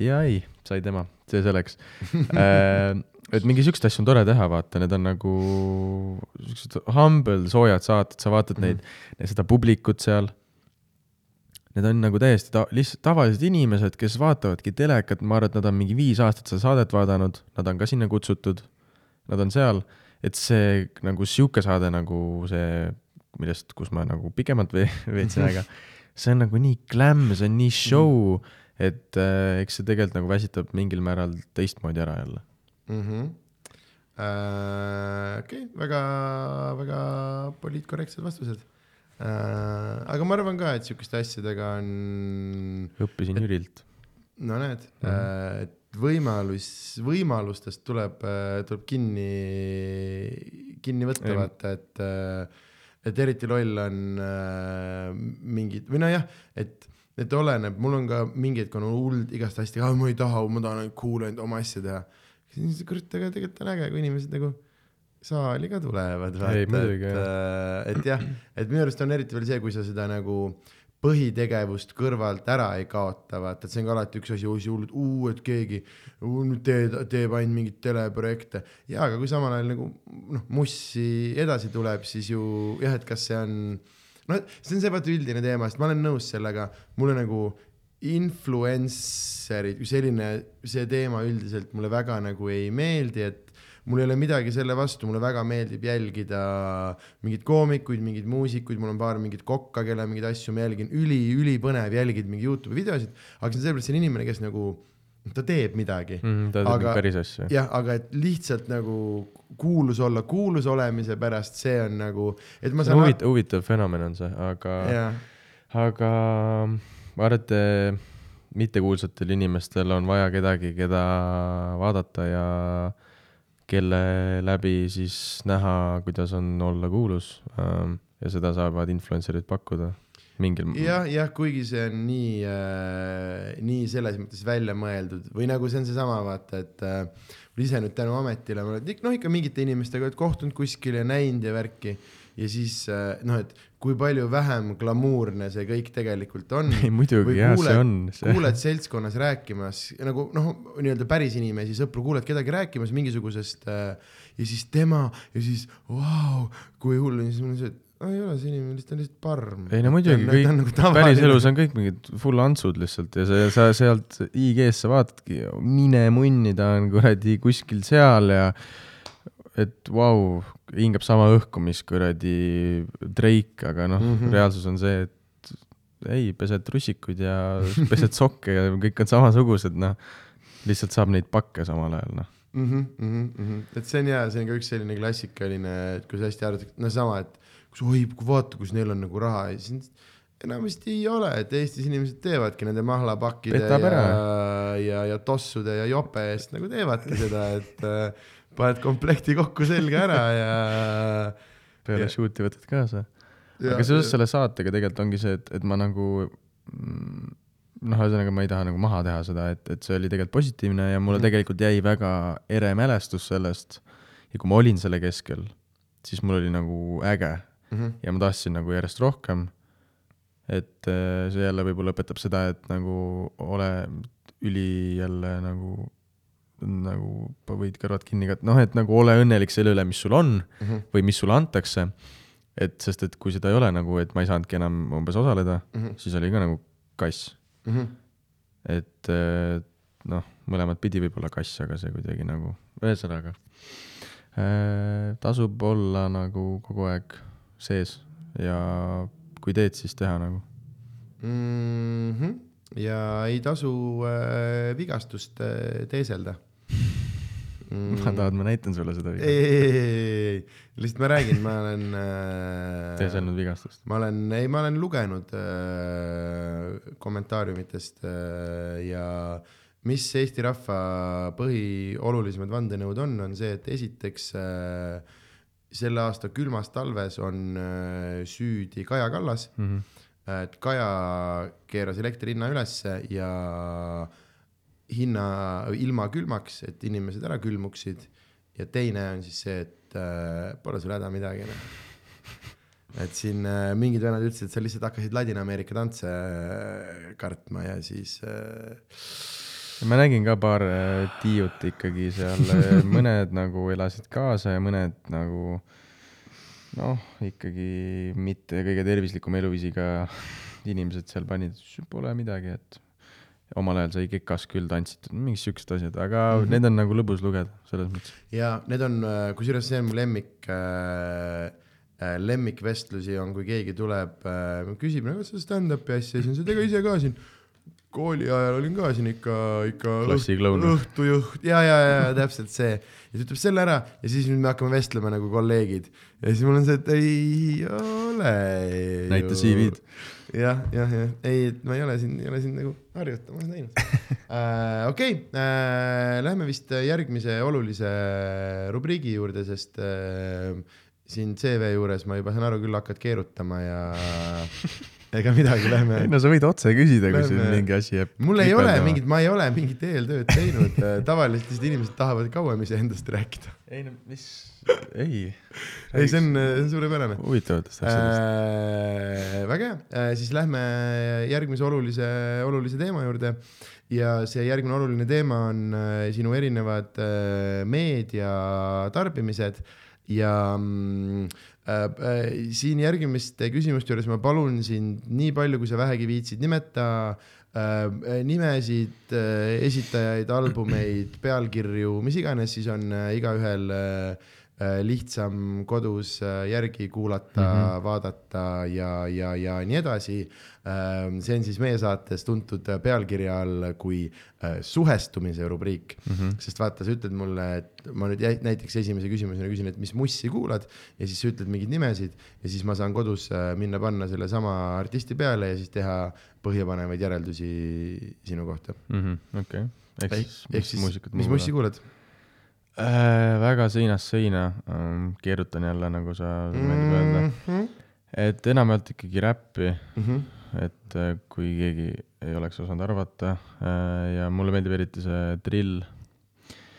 Ja ei, sai tema, see selleks. Et mingi siukseid asju on tore teha, vaata, need on nagu siuksed humble, soojad saated, sa vaatad Mhm. neid, seda publikut seal. Need on nagu täiesti ta-, lihtsalt tavalised inimesed, kes vaatavadki telekat, ma arvan, et nad on mingi viis aastat seda saadet vaadanud, nad on ka sinna kutsutud. Nad on seal, et see nagu sihuke saade nagu see, millest, kus ma nagu pikemalt ve- veetsin aega, see on nagu nii glam, see on nii show, et äh, eks see tegelikult nagu väsitab mingil määral teistmoodi ära jälle. mm. -hmm. okei, väga, väga poliitkorrektsed vastused uh,. aga ma arvan ka, et sihukeste asjadega on, õppisin Jürilt. no näed mm. -hmm. et võimalus, võimalustest tuleb, tuleb kinni, kinni võtta, vaata, et uh, et eriti loll on äh, mingid või nojah, et, et oleneb, mul on ka mingi hetk on hull igast hästi, ma ei taha, ma tahan ainult cool ainult oma asja teha. siis kurat, aga tegelikult on äge, kui inimesed nagu saali ka tulevad, vaata, muidugi, et, et jah, et minu arust on eriti veel see, kui sa seda nagu põhitegevust kõrvalt ära ei kaota, vaata, et see on ka alati üks asi, oi see hullult, uu, et keegi teeb, teeb ainult mingeid teleprojekte. jaa, aga kui samal ajal nagu noh, mussi edasi tuleb, siis ju jah, et kas see on, noh, see on see vaata üldine teema, sest ma olen nõus sellega, mulle nagu influencer'id selline, see teema üldiselt mulle väga nagu ei meeldi, et mul ei ole midagi selle vastu, mulle väga meeldib jälgida mingeid koomikuid, mingeid muusikuid, mul on paar mingit kokka, kelle mingeid asju ma jälgin, üli, ülipõnev jälgida mingeid Youtube'i videosid, aga see on sellepärast, see on inimene, kes nagu, ta teeb midagi ta teeb Aga- päris asju. jah, aga et lihtsalt nagu kuulus olla kuulus olemise pärast, see on nagu, et ma saan huvitav, huvitav fenomen on see, aga, aga ma arvan, et mittekuulsatel inimestel on vaja kedagi, keda vaadata ja kelle läbi siis näha, kuidas on olla kuulus. ja seda saavad influencer'id pakkuda mingil. jah, jah, kuigi see on nii äh,, nii selles mõttes välja mõeldud või nagu see on seesama, vaata, et äh, ise nüüd tänu ametile ma olen noh, ikka mingite inimestega oled kohtunud kuskil ja näinud ja värki ja siis äh, noh, et kui palju vähem glamuurne see kõik tegelikult on. ei muidugi jah, see on. kuuled seltskonnas rääkimas nagu noh, nii-öelda päris inimesi, sõpru, kuuled kedagi rääkimas mingisugusest äh, ja siis tema ja siis vau, kui hull on, siis mul on see, et ei ole see inimene, ta on lihtsalt parm. ei no muidugi, kõik nagu päriselus on kõik mingid full antsud lihtsalt ja sa, sa sealt IG-sse vaatadki, mine munni, ta on kuradi kuskil seal ja et vau wow,, hingab sama õhku, mis kuradi Drake, aga noh mm. -hmm., reaalsus on see, et ei, pesed russikuid ja pesed sokke ja kõik on samasugused, noh. lihtsalt saab neid pakke samal ajal noh mm. -hmm, mm -hmm. et see on hea, see on ka üks selline klassikaline, et kui sa hästi arvad, no sama, et kus oi, vaata, kus neil on nagu raha ja siis enamasti ei ole, et Eestis inimesed teevadki nende mahlapakkide Petab ja, ja, ja tossude ja jope eest nagu teevadki seda, et äh, paned komplekti kokku selga ära ja. peale shoot'i võtad kaasa. aga seoses selle saatega tegelikult ongi see, et, et ma nagu mm, noh, ühesõnaga ma ei taha nagu maha teha seda, et, et see oli tegelikult positiivne ja mulle Mhm. tegelikult jäi väga ere mälestus sellest. ja kui ma olin selle keskel, siis mul oli nagu äge Mhm, ja ma tahtsin nagu järjest rohkem. et äh, see jälle võib-olla õpetab seda, et nagu ole üli jälle nagu, nagu võid kõrvad kinni ka, noh, et nagu ole õnnelik selle üle, mis sul on mhm, või mis sulle antakse. et sest, et kui seda ei ole nagu, et ma ei saanudki enam umbes osaleda, mhm, siis oli ka nagu kass. mhm. et äh, noh, mõlemat pidi võib-olla kass, aga see kuidagi nagu, ühesõnaga äh,. tasub olla nagu kogu aeg sees ja kui teed, siis teha nagu. Mhm. ja ei tasu äh, vigastust äh, teeselda mm.. tahad, ma näitan sulle seda viga? ei, ei, ei, ei, lihtsalt ma räägin, ma olen äh, teeselnud vigastust. ma olen, ei, ma olen lugenud äh, kommentaariumitest äh, ja mis Eesti rahva põhiolulisemad vandenõud on, on see, et esiteks äh, selle aasta külmas talves on äh, süüdi Kaja Kallas, Mhm. et Kaja keeras elektri hinna ülesse ja hinna, ilma külmaks, et inimesed ära külmuksid. Ja teine on siis see, et äh, pole sul häda midagi noh. Et siin äh, mingid vennad ütlesid, et sa lihtsalt hakkasid Ladina-Ameerika tantse äh, kartma ja siis äh, ma nägin ka paar äh, tiiut ikkagi seal, mõned nagu elasid kaasa ja mõned nagu noh, ikkagi mitte kõige tervislikuma eluviisiga inimesed seal panid, pole midagi, et omal ajal sai kekas küll tantsitud, mingid siuksed asjad, aga mm. -hmm. need on nagu lõbus lugeda selles mõttes. ja need on, kusjuures see on mu lemmik äh,, äh, lemmikvestlusi on, kui keegi tuleb äh,, küsib nagu seda stand-up'i asja, siis on seda ka ise ka siin kooli ajal olin ka siin ikka, ikka õhtujuht ja, ja, ja täpselt see ja ta ütleb selle ära ja siis nüüd me hakkame vestlema nagu kolleegid ja siis mul on see, et ei ole. Näita CV-d.. jah, jah, jah, ei, et ma ei ole siin, ei ole siin nagu harjutamas näinud uh. okei okay, uh,, lähme vist järgmise olulise rubriigi juurde, sest uh, siin CV juures ma juba saan aru, küll hakkad keerutama ja ega midagi, lähme no sa võid otse küsida, kui sul mingi asi jääb. mul ei ole mingit, ma ei ole mingit eeltööd teinud, tavaliselt lihtsalt inimesed tahavad kauem iseendast rääkida. ei no mis, ei. ei, see on, see on suurepärane. huvitavatest asjadest. Äh, väga hea, siis lähme järgmise olulise, olulise teema juurde ja see järgmine oluline teema on äh, sinu erinevad äh, meedia tarbimised ja mm, äh, äh, siin järgmiste küsimuste juures ma palun sind nii palju, kui sa vähegi viitsid nimeta äh, nimesid, esitajaid, albumeid, pealkirju, mis iganes, siis on äh, igaühel äh, äh, lihtsam kodus äh, järgi kuulata mm, -hmm. vaadata ja, ja, ja nii edasi. see on siis meie saates tuntud äh, pealkirja all kui äh, suhestumise rubriik mm, -hmm. sest vaata, sa ütled mulle, et ma nüüd näiteks esimese küsimusena küsin, et mis mussi kuulad ja siis sa ütled mingeid nimesid ja siis ma saan kodus äh, minna panna sellesama artisti peale ja siis teha põhjapanevaid järeldusi sinu kohta. okei, ehk siis, ehk mis siis, mis mussi kuulad äh,? väga seinast seina ähm,, keerutan jälle, nagu sa meeldib öelda. -hmm. et enamjaolt ikkagi räppi, Mm -hmm. et äh, kui keegi ei oleks osanud arvata äh, ja mulle meeldib eriti see drill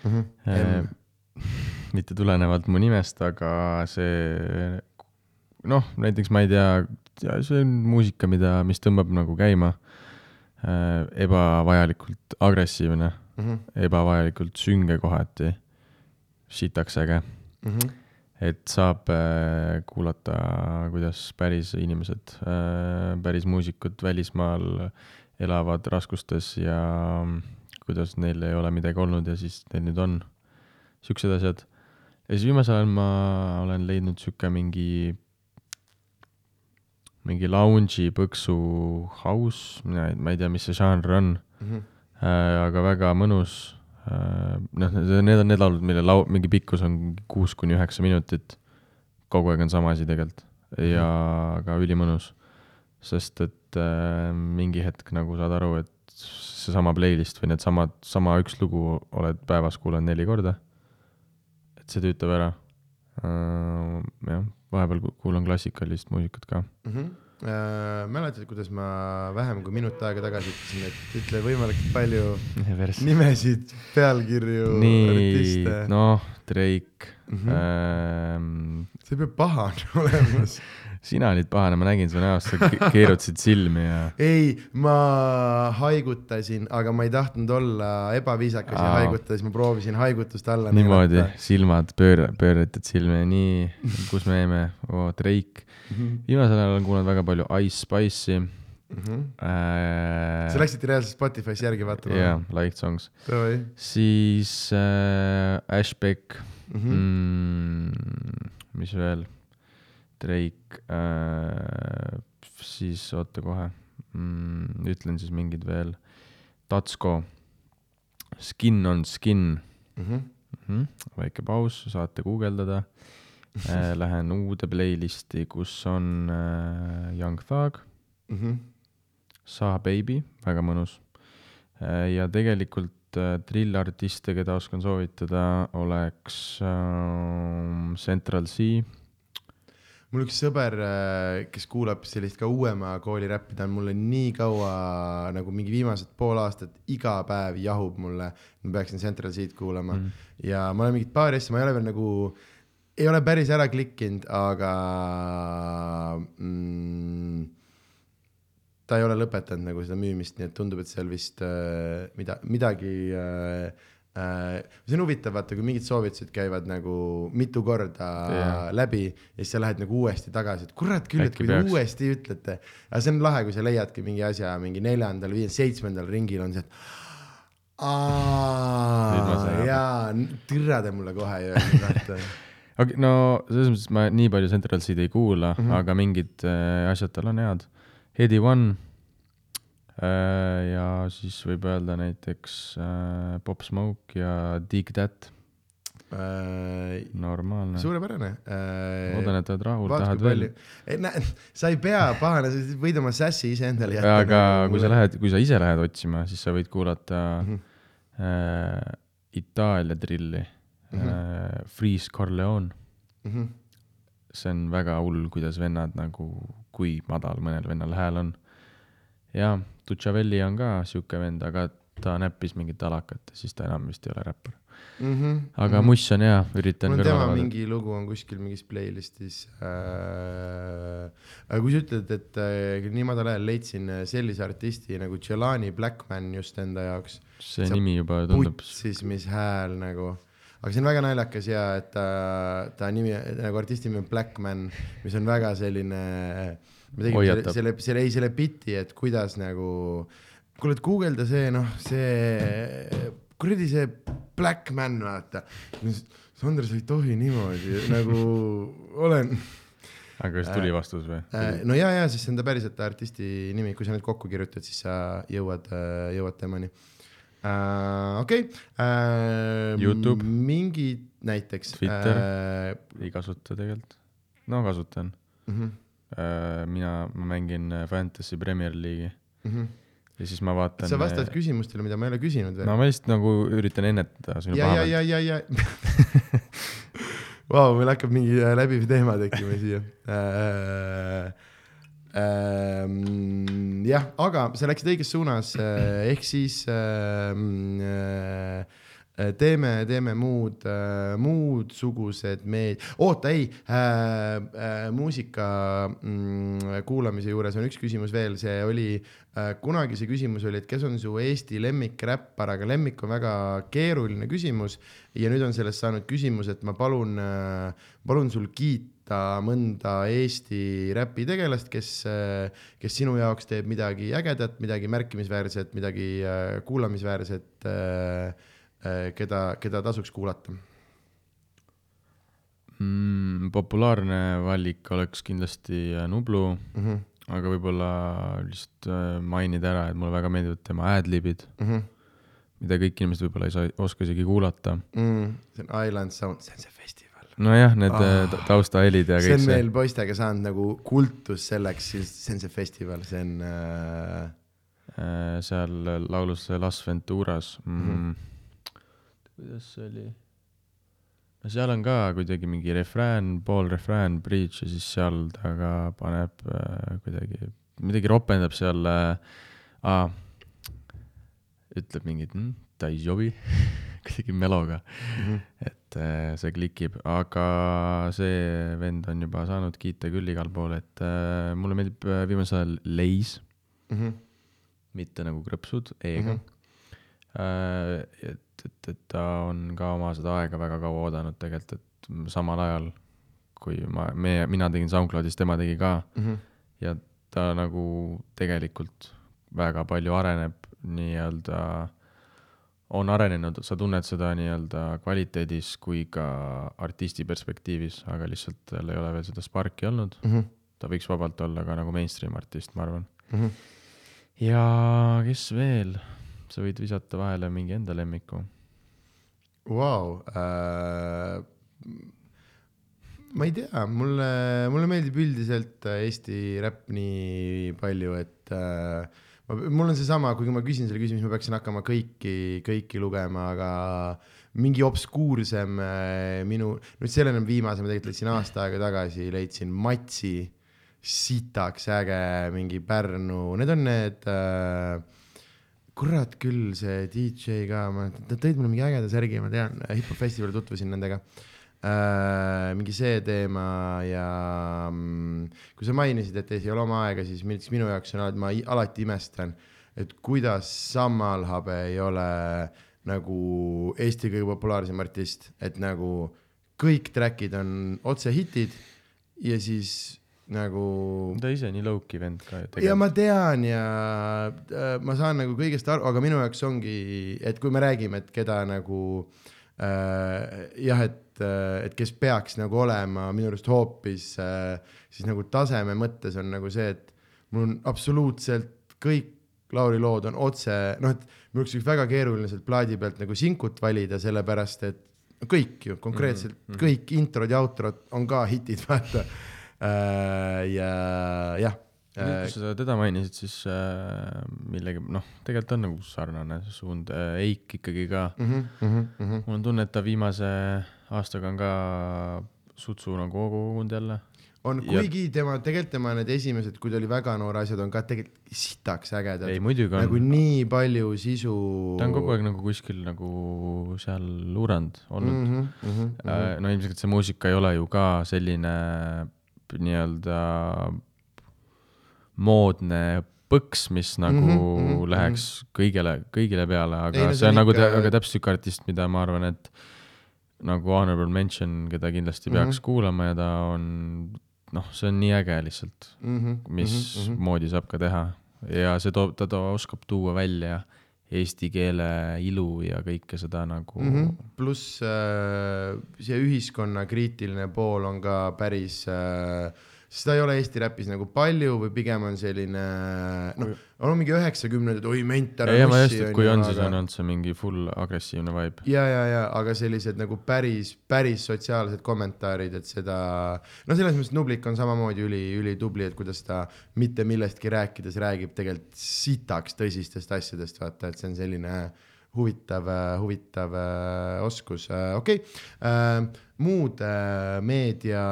Mm äh,. mitte tulenevalt mu nimest, aga see noh, näiteks ma ei tea, see on muusika, mida, mis tõmbab nagu käima äh,. ebavajalikult agressiivne, -hmm. ebavajalikult sünge kohati, sitaks äge, Mm -hmm. et saab äh, kuulata, kuidas päris inimesed äh,, päris muusikud välismaal elavad raskustes ja kuidas neil ei ole midagi olnud ja siis neil nüüd on, siuksed asjad. ja siis viimasel ajal ma olen leidnud sihuke mingi, mingi lounge'i põksu house, mina ei, ma ei tea, mis see žanr on Mm -hmm. äh, aga väga mõnus. Noh, need on need laulud, mille lau-, mingi pikkus on kuus kuni üheksa minutit. kogu aeg on sama asi tegelikult ja mm. ka ülimõnus. sest et äh, mingi hetk nagu saad aru, et seesama playlist või needsamad, sama üks lugu oled päevas kuulanud neli korda. et see tüütab ära uh,. jah, vahepeal kuulan klassikalist muusikat ka mm. -hmm. Uh, mäletad, kuidas ma vähem kui minut aega tagasi ütlesin, et ütle võimalikult palju nimesid, pealkirju, artiste. noh, Drake mm. -hmm. Uh, see peab pahane olema sina olid pahane, ma nägin su näost, sa keerutasid silmi ja. ei, ma haigutasin, aga ma ei tahtnud olla ebaviisakas Aa. ja haigutada, siis ma proovisin haigutust alla. niimoodi, silmad pöör-, pööratad silmi, nii, kus me jäime Drake mm. -hmm. viimasel ajal olen kuulanud väga palju Ice Spice'i mm. -hmm. Äh... sa läksid reaalselt Spotify's järgi vaatama? jah yeah,, Liked Songs. siis äh, Ashbeck mm, -hmm. mm, mis veel Drake äh,, siis oota kohe mm,, ütlen siis mingid veel. Tatsko, Skin on Skin mm. -hmm. Mm -hmm. väike paus, saate guugeldada äh,. Lähen uude playlisti, kus on äh, Young Thug mm, -hmm. Saha Baby, väga mõnus äh,. ja tegelikult äh, trillartiste, keda oskan soovitada, oleks äh, Central C mul üks sõber, äh, kes kuulab sellist ka uuema kooli räppi, ta on mulle nii kaua nagu mingi viimased pool aastat iga päev jahub mulle, ma peaksin Central Seed kuulama mm. ja ma olen mingit paari asja, ma ei ole veel nagu, ei ole päris ära klikkinud, aga mm, ta ei ole lõpetanud nagu seda müümist, nii et tundub, et seal vist äh, mida, midagi äh, Äh, see on huvitav, vaata, kui mingid soovitused käivad nagu mitu korda yeah. läbi ja siis sa lähed nagu uuesti tagasi, et kurat küll, et kui te uuesti ütlete. aga see on lahe, kui sa leiadki mingi asja mingi neljandal, viiendal, seitsmendal ringil on see, et aa, jaa, türa te mulle kohe ei öelnud, vaata okay, no selles mõttes ma nii palju Central C-d ei kuula mm, -hmm. aga mingid äh, asjad tal on head. Heady One Äh, ja siis võib öelda näiteks äh, Pop Smoke ja Dig That äh,. normaalne. suurepärane äh,. loodan, et oled rahul, tahad veel? sa ei pea pahane, sa võid oma sässi iseendale jätta. aga nagu kui sa lähed, kui sa ise lähed otsima, siis sa võid kuulata mm -hmm. äh, Itaalia trilli mm, -hmm. äh, Freeze Corleone mm. -hmm. see on väga hull, kuidas vennad nagu, kui madal mõnel vennal hääl on. jaa Duchavelli on ka sihuke vend, aga ta näppis mingit alakat ja siis ta enam vist ei ole räppar mm. -hmm. aga mm -hmm. Muss on hea, üritan. mul tema mingi lugu on kuskil mingis playlist'is äh,. aga kui sa ütled, et äh, nii madal ajal leidsin äh, sellise artisti nagu Jelani Blackman just enda jaoks. see nimi juba tundub. putsis, mis hääl nagu aga see on väga naljakas ja et ta, ta nimi nagu artisti nimi on Blackman, mis on väga selline äh, me tegime selle, selle, selle, ei selle biti, et kuidas nagu, kuule, et guugelda see, noh, see kuradi see Black Man, vaata. Sander, sa ei tohi niimoodi nagu, olen. aga kas tuli vastus või? Äh, no ja, ja siis see on ta päriselt artisti nimi, kui sa need kokku kirjutad, siis sa jõuad, äh, jõuad temani uh,. okei okay. Youtube. mingid näiteks. Twitter uh,, ei kasuta tegelikult. no kasutan mm. -hmm Äh, mina, ma mängin äh, Fantasy Premier League'i mm. -hmm. ja siis ma vaatan. sa vastad äh, küsimustele, mida ma ei ole küsinud veel. no ma lihtsalt nagu üritan ennetada sinu pahameelt. ja, ja, ja, ja Vau, meil hakkab mingi läbiv teema tekkima siia äh,. Äh, jah, aga sa läksid õiges suunas äh,, ehk siis äh, äh, Äh, teeme, teeme muud äh,, muud sugused meed-, oota ei äh,, äh, muusika mm, kuulamise juures on üks küsimus veel, see oli äh,, kunagi see küsimus oli, et kes on su Eesti lemmikräppar, aga lemmik on väga keeruline küsimus. Ja nüüd on sellest saanud küsimus, et ma palun äh,, palun sul kiita mõnda Eesti räpitegelast, kes, äh, kes sinu jaoks teeb midagi ägedat, midagi märkimisväärset, midagi kuulamisväärset äh, Äh, keda, keda tasuks kuulata mm,? populaarne valik oleks kindlasti äh, Nublu mm, -hmm. aga võib-olla lihtsalt äh, mainida ära, et mulle väga meeldivad tema ad-libid mm. -hmm. mida kõik inimesed võib-olla ei saa, oska isegi kuulata. mm,. see on Island Sound, see on see festival. nojah, need Ah. ah. taustahelid ja see kõik on see, meil poistega saanud nagu kultus selleks, see on see festival, see on äh, Äh, seal laulus see Las Venturas mm, mm.. kuidas see oli? no seal on ka kuidagi mingi refrään, pool refrään, bridge ja siis seal ta ka paneb äh, kuidagi, midagi ropendab seal äh,. Ah, ütleb mingit mm,, ta ei sobi kuidagi meloga, mm. -hmm. et äh, see klikib, aga see vend on juba saanud kiita küll igal pool, et äh, mulle meeldib äh, viimasel ajal Leis Mm -hmm. mitte nagu krõpsud E-ga mm. -hmm. et, et, et ta on ka oma seda aega väga kaua oodanud tegelikult, et samal ajal kui ma, meie, mina tegin SoundCloudis, tema tegi ka Mm -hmm. ja ta nagu tegelikult väga palju areneb nii-öelda, on arenenud, sa tunned seda nii-öelda kvaliteedis kui ka artisti perspektiivis, aga lihtsalt tal ei ole veel seda sparki olnud. Mm -hmm. ta võiks vabalt olla ka nagu mainstream artist, ma arvan. Mm -hmm. ja kes veel, sa võid visata vahele mingi enda lemmiku. Vau, äh, ma ei tea, mulle, mulle meeldib üldiselt Eesti räpp nii palju, et äh, ma, mul on seesama, kuigi ma küsin selle küsimuse, ma peaksin hakkama kõiki, kõiki lugema, aga mingi obskuursem äh, minu, nüüd sellena viimase ma tegelikult leidsin aasta aega tagasi, leidsin Matsi, sitaks äge mingi Pärnu, need on need äh, kurat küll, see DJ ka, ma, nad tõid mulle mingi ägeda särgi, ma tean, hip-hop festivalil tutvusin nendega äh,. Mingi see teema ja mm, kui sa mainisid, et ei ole oma aega, siis miks minu jaoks on alati, ma alati imestan, et kuidas Sammal Habe ei ole nagu Eesti kõige populaarsem artist, et nagu kõik track'id on otsehitid ja siis nagu ta ise nii low-key vend ka ju ja tegelikult. ma tean ja äh, ma saan nagu kõigest aru, aga minu jaoks ongi, et kui me räägime, et keda nagu äh, jah, et äh,, et kes peaks nagu olema minu arust hoopis äh, siis nagu taseme mõttes on nagu see, et mul on absoluutselt kõik Lauri lood on otse, noh, et mul oleks väga keeruline sealt plaadi pealt nagu sinkut valida, sellepärast et kõik ju konkreetselt mm, -hmm. kõik introd ja outrod on ka hitid, vaata äh,. ja jah kui sa teda mainisid, siis äh, millegi, noh, tegelikult on nagu sarnane suund äh,, Eik ikkagi ka. mm. -hmm, mm -hmm. mul on tunne, et ta viimase aastaga on ka sutsu nagu kogunud jälle. on, Ja- kuigi tema, tegelikult tema need esimesed, kui ta oli väga noor, asjad on ka tegelikult sitaks ägedad nagu on, nii palju sisu. ta on kogu aeg nagu kuskil nagu seal luuranud olnud mm. mm. -hmm, mm -hmm. no ilmselt see muusika ei ole ju ka selline nii-öelda moodne põks, mis nagu mm Mhm, mhm, -hmm, läheks kõigile, kõigile peale, aga Ei, see on nagu ikka- ikka... väga täpselt siuke artist, mida ma arvan, et nagu honorable mention, keda kindlasti peaks mm Mhm. -hmm. kuulama ja ta on, noh, see on nii äge lihtsalt, mm -hmm, mis mm -hmm. moodi saab ka teha ja see toob, ta too, oskab tuua välja eesti keele ilu ja kõike seda nagu mm mm -hmm. -hmm. pluss äh, see ühiskonna kriitiline pool on ka päris äh, seda ei ole Eesti räpis nagu palju või pigem on selline noh, on mingi üheksakümnendad, oi ment ära ei, ma just, et kui on, siis on olnud see mingi full agressiivne vibe. ja, ja, ja aga sellised nagu päris, päris sotsiaalsed kommentaarid, et seda, no selles mõttes Nublik on samamoodi üli, ülitubli, et kuidas ta mitte millestki rääkides räägib tegelikult sitaks tõsistest asjadest, vaata, et see on selline huvitav, huvitav äh, oskus, okei okay.. muud äh, meedia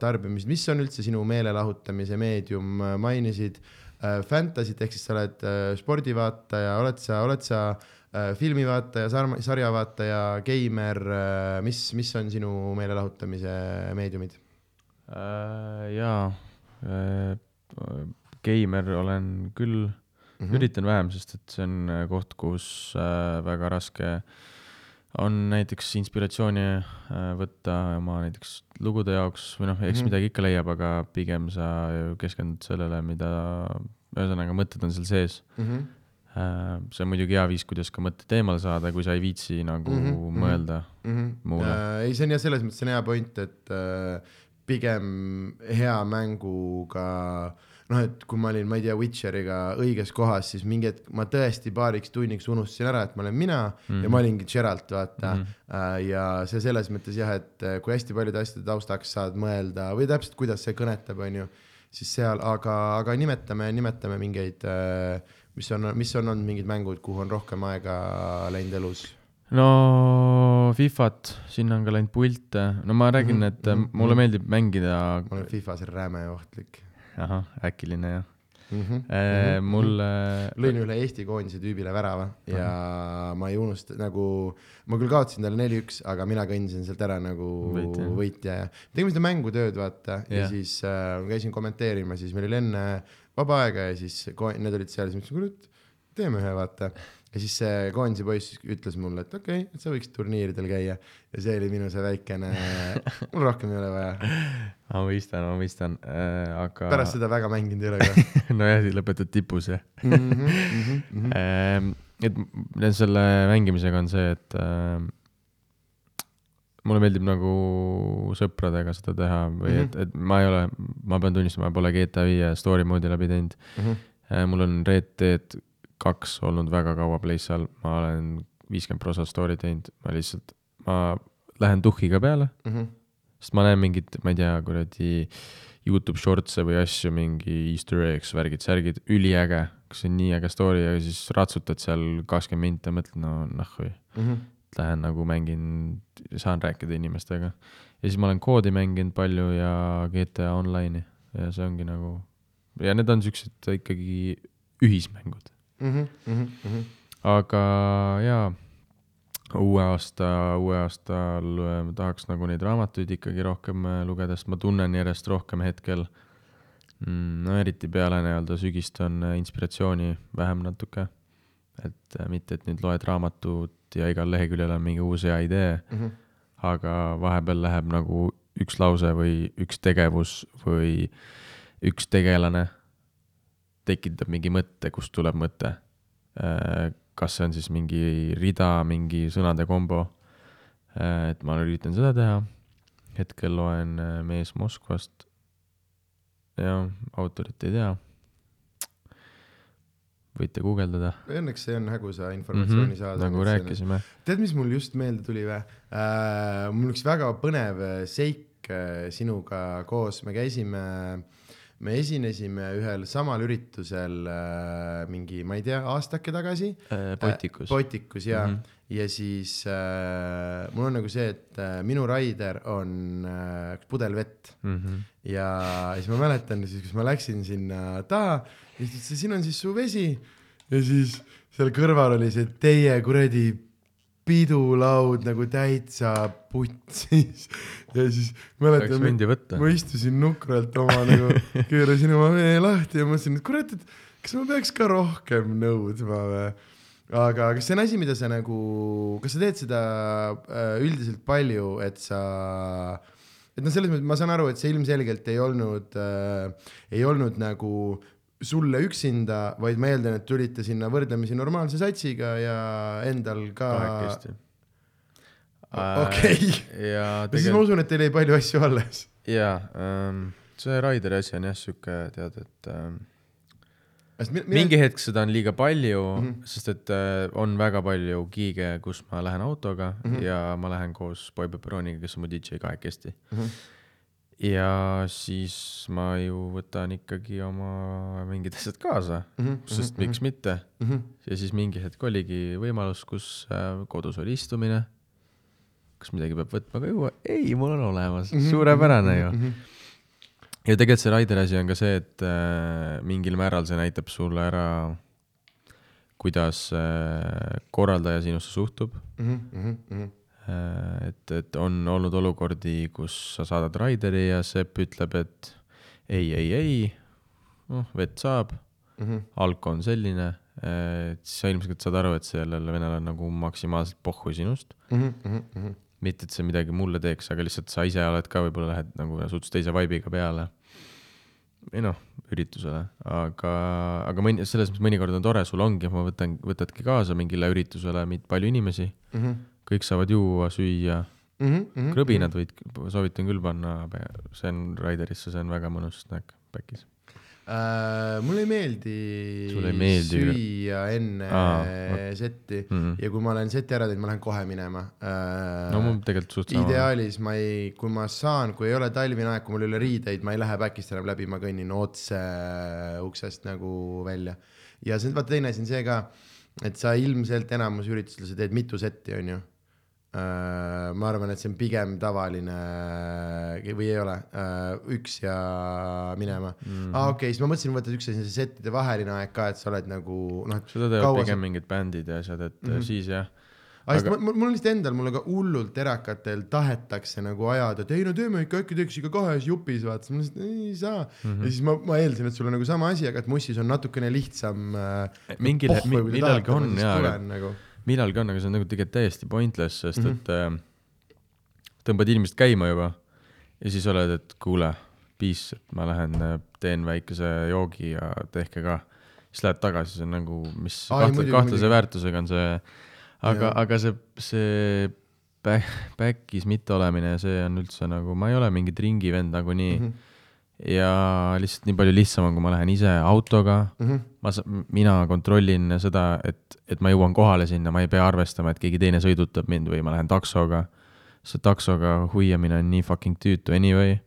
tarbimist, mis on üldse sinu meelelahutamise meedium, mainisid äh, Fantasy't ehk siis sa oled äh, spordivaataja, oled sa, oled sa äh, filmivaataja, sarjavaataja, geimer äh,, mis, mis on sinu meelelahutamise meediumid? Äh, jaa äh,, geimer olen küll mm. -hmm. üritan vähem, sest et see on äh, koht, kus äh, väga raske on näiteks inspiratsiooni äh, võtta oma näiteks lugude jaoks või noh, eks mm. -hmm. midagi ikka leiab, aga pigem sa keskendud sellele, mida, ühesõnaga mõtted on seal sees Mhm. äh,. see on muidugi hea viis, kuidas ka mõtted eemale saada, kui sa ei viitsi nagu mm -hmm. mõelda. mm. -hmm. Muule. Äh, ei, see on jah, selles mõttes see on hea point, et äh, pigem hea mänguga, noh, et kui ma olin, ma ei tea, Witcheriga õiges kohas, siis mingi hetk ma tõesti paariks tunniks unustasin ära, et ma olen mina mm Mhm. -hmm. ja ma olingi Geralt, vaata mm. -hmm. ja see selles mõttes jah, et äh, kui hästi paljude asjade taustaks saad mõelda või täpselt, kuidas see kõnetab, on ju, siis seal, aga, aga nimetame, nimetame mingeid, mis on, mis on olnud mingid mängud, kuhu on rohkem aega läinud elus no Fifat, sinna on ka läinud pilte, no ma räägin, Mhm, et mhm, mm, mulle mhm. meeldib mängida, ma olen Fifas räme ohtlik ahah, äkiline jah mm. -hmm. e,. mulle, lõin üle Eesti koondise tüübile värava ja ma ei unusta nagu, ma küll kaotasin talle neli-üks, aga mina kõndisin sealt ära nagu Võitja. võitja ja tegime seda mängutööd, vaata ja Jah. siis äh, käisin kommenteerimas, siis meil oli enne vaba aega ja siis need olid seal, siis ma ütlesin, kurat, teeme ühe, vaata. Ja siis see koondise poiss ütles mulle, et okei okay,, et sa võiksid turniiridel käia ja see oli minu see väikene, mul rohkem ei ole vaja. ma mõistan, ma mõistan äh,, aga pärast seda väga mänginud ei ole ka nojah, lõpetad tipus jah mm. -hmm, mm -hmm, mm -hmm. Et selle mängimisega on see, et äh, mulle meeldib nagu sõpradega seda teha või Mhm. et, et ma ei ole, ma pean tunnistama, ma pole GTA viie story mode'i läbi teinud Mm -hmm. mul on Red Dead kaks olnud väga kaua play's all, ma olen viiskümmend prosa story teinud, ma lihtsalt, ma lähen tuhhiga peale, Mm -hmm. sest ma näen mingit, ma ei tea, kuradi Youtube shorts'e või asju, mingi easter eggs, värgid, särgid, üliäge, kas see on nii äge story ja siis ratsutad seal kakskümmend minti ja mõtled, no nahhui, Mm -hmm. lähen nagu mängin, saan rääkida inimestega. ja siis ma olen koodi mänginud palju ja GTA Online'i ja see ongi nagu, ja need on siuksed ikkagi ühismängud, Mm -hmm. aga jaa, uue aasta, uue aastal ma tahaks nagu neid raamatuid ikkagi rohkem äh, lugeda, sest ma tunnen järjest rohkem hetkel mm,, no eriti peale nii-öelda sügist on äh, inspiratsiooni vähem natuke. et äh, mitte, et nüüd loed raamatut ja igal leheküljel on mingi uus hea idee, Mm -hmm. aga vahepeal läheb nagu üks lause või üks tegevus või üks tegelane tekitab mingi mõtte, kust tuleb mõte. kas see on siis mingi rida, mingi sõnade kombo. et ma üritan seda teha. hetkel loen äh, Mees Moskvast. jah, autorit ei tea. võite guugeldada. Õnneks see on hägusa informatsiooni mm -hmm. saada. nagu rääkisime. tead, mis mul just meelde tuli või äh,? mul üks väga põnev äh, seik äh, sinuga koos, me käisime, me esinesime ühel samal üritusel äh, mingi, ma ei tea, aastake tagasi. Potikus. Potikus ja mm. -hmm. ja siis äh, mul on nagu see, et äh, minu raider on äh, pudel vett Mhm. ja siis ma mäletan siis, kus ma läksin sinna taha ja siis ta ütles, siin on siis su vesi ja siis seal kõrval oli see teie kuradi pidulaud nagu täitsa putsis ja siis mäletan, ma istusin nukralt oma nagu, keerasin oma vee lahti ja mõtlesin, et kurat, et kas ma peaks ka rohkem nõudma või. aga kas see on asi, mida sa nagu, kas sa teed seda äh, üldiselt palju, et sa, et noh, selles mõttes ma saan aru, et see ilmselgelt ei olnud äh,, ei olnud nagu sulle üksinda, vaid ma eeldan, et tulite sinna võrdlemisi normaalse satsiga ja endal ka. kahekesti. okei, ja siis ma usun, et teil jäi palju asju alles. jaa ähm,, see Raideri asi on jah sihuke, tead, et ähm, mingi hetk seda on liiga palju mm. -hmm. sest et äh, on väga palju giige, kus ma lähen autoga mm. -hmm. ja ma lähen koos Boy Pepperoniga, kes on mu DJ kahekesti. Mhm. Ja siis ma ju võtan ikkagi oma mingid asjad kaasa, Mhm, sest miks mitte. ja siis mingi hetk oligi võimalus, kus äh, kodus oli istumine. kas midagi peab võtma ka juua? ei, mul on olemas, Mhm, suurepärane ju. ja tegelikult see Raideri asi on ka see, et äh, mingil määral see näitab sulle ära, kuidas äh, korraldaja sinusse suhtub Mhm, äh,. et, et on olnud olukordi, kus sa saadad Raideri ja Sepp ütleb, et ei, ei, ei, noh, vett saab, mhm, alko on selline, et siis sa ilmselt saad aru, et sellel venel on nagu maksimaalselt pohhu sinust. mhm, mitte, et see midagi mulle teeks, aga lihtsalt sa ise oled ka võib-olla lähed nagu suhteliselt teise vibe'iga peale. või noh, üritusele, aga, aga mõni, selles mõttes mõnikord on tore, sul ongi, ma võtan, võtadki kaasa mingile üritusele mitte palju inimesi, mhm, kõik saavad juua, süüa, krõbinad võid, soovitan küll panna, see on Raiderisse, see on väga mõnus snäkk päkis. Uh, mulle ei meeldi, ei meeldi süüa enne Aa, setti mm. -hmm. ja kui ma olen seti ära teinud, ma lähen kohe minema uh,. no mul tegelikult suht sama. ideaalis ma ei, kui ma saan, kui ei ole talvine aeg, kui mul ei ole riideid, ma ei lähe back'ist enam läbi, ma kõnnin otse uksest nagu välja. ja see, vaata teine asi on see ka, et sa ilmselt enamus üritustel sa teed mitu setti, onju. Ma arvan, et see on pigem tavaline või ei ole, üks ja minema mm. -hmm. aa, okei, siis ma mõtlesin, võtad üks asi, see settide vaheline aeg ka, et sa oled nagu noh, seda teevad pigem sa- mingid bändid ja asjad, et mm. -hmm. siis jah. aga Aga- mul, mul on lihtsalt endal, mulle ka hullult erakatel tahetakse nagu ajada, et ei no teeme ikka, äkki teeks ikka kahes jupis, vaata, ma lihtsalt ei saa mm. -hmm. ja siis ma, ma eeldasin, et sul on nagu sama asi, aga et Mussis on natukene lihtsam äh,. Mingil- mi- millalgi on, jaa, aga- nagu. Millalgi on, aga see on nagu tegelikult täiesti pointless, sest mm. -hmm. et äh, tõmbad inimest käima juba ja siis oled, et kuule, peace, et ma lähen äh, teen väikese joogi ja tehke ka. siis lähed tagasi, see on nagu, mis Aa, ei, kahtle, muidugi, kahtlase muidugi. väärtusega on see, aga aga see, see back, back'is mitteolemine, see on üldse nagu, ma ei ole mingi ringi vend nagunii mm. -hmm. Ja lihtsalt nii palju lihtsam on, kui ma lähen ise autoga Mm -hmm. ma, mina kontrollin seda, et, et ma jõuan kohale sinna, ma ei pea arvestama, et keegi teine sõidutab mind või ma lähen taksoga. see taksoga hoiamine on nii fucking tüütu anyway.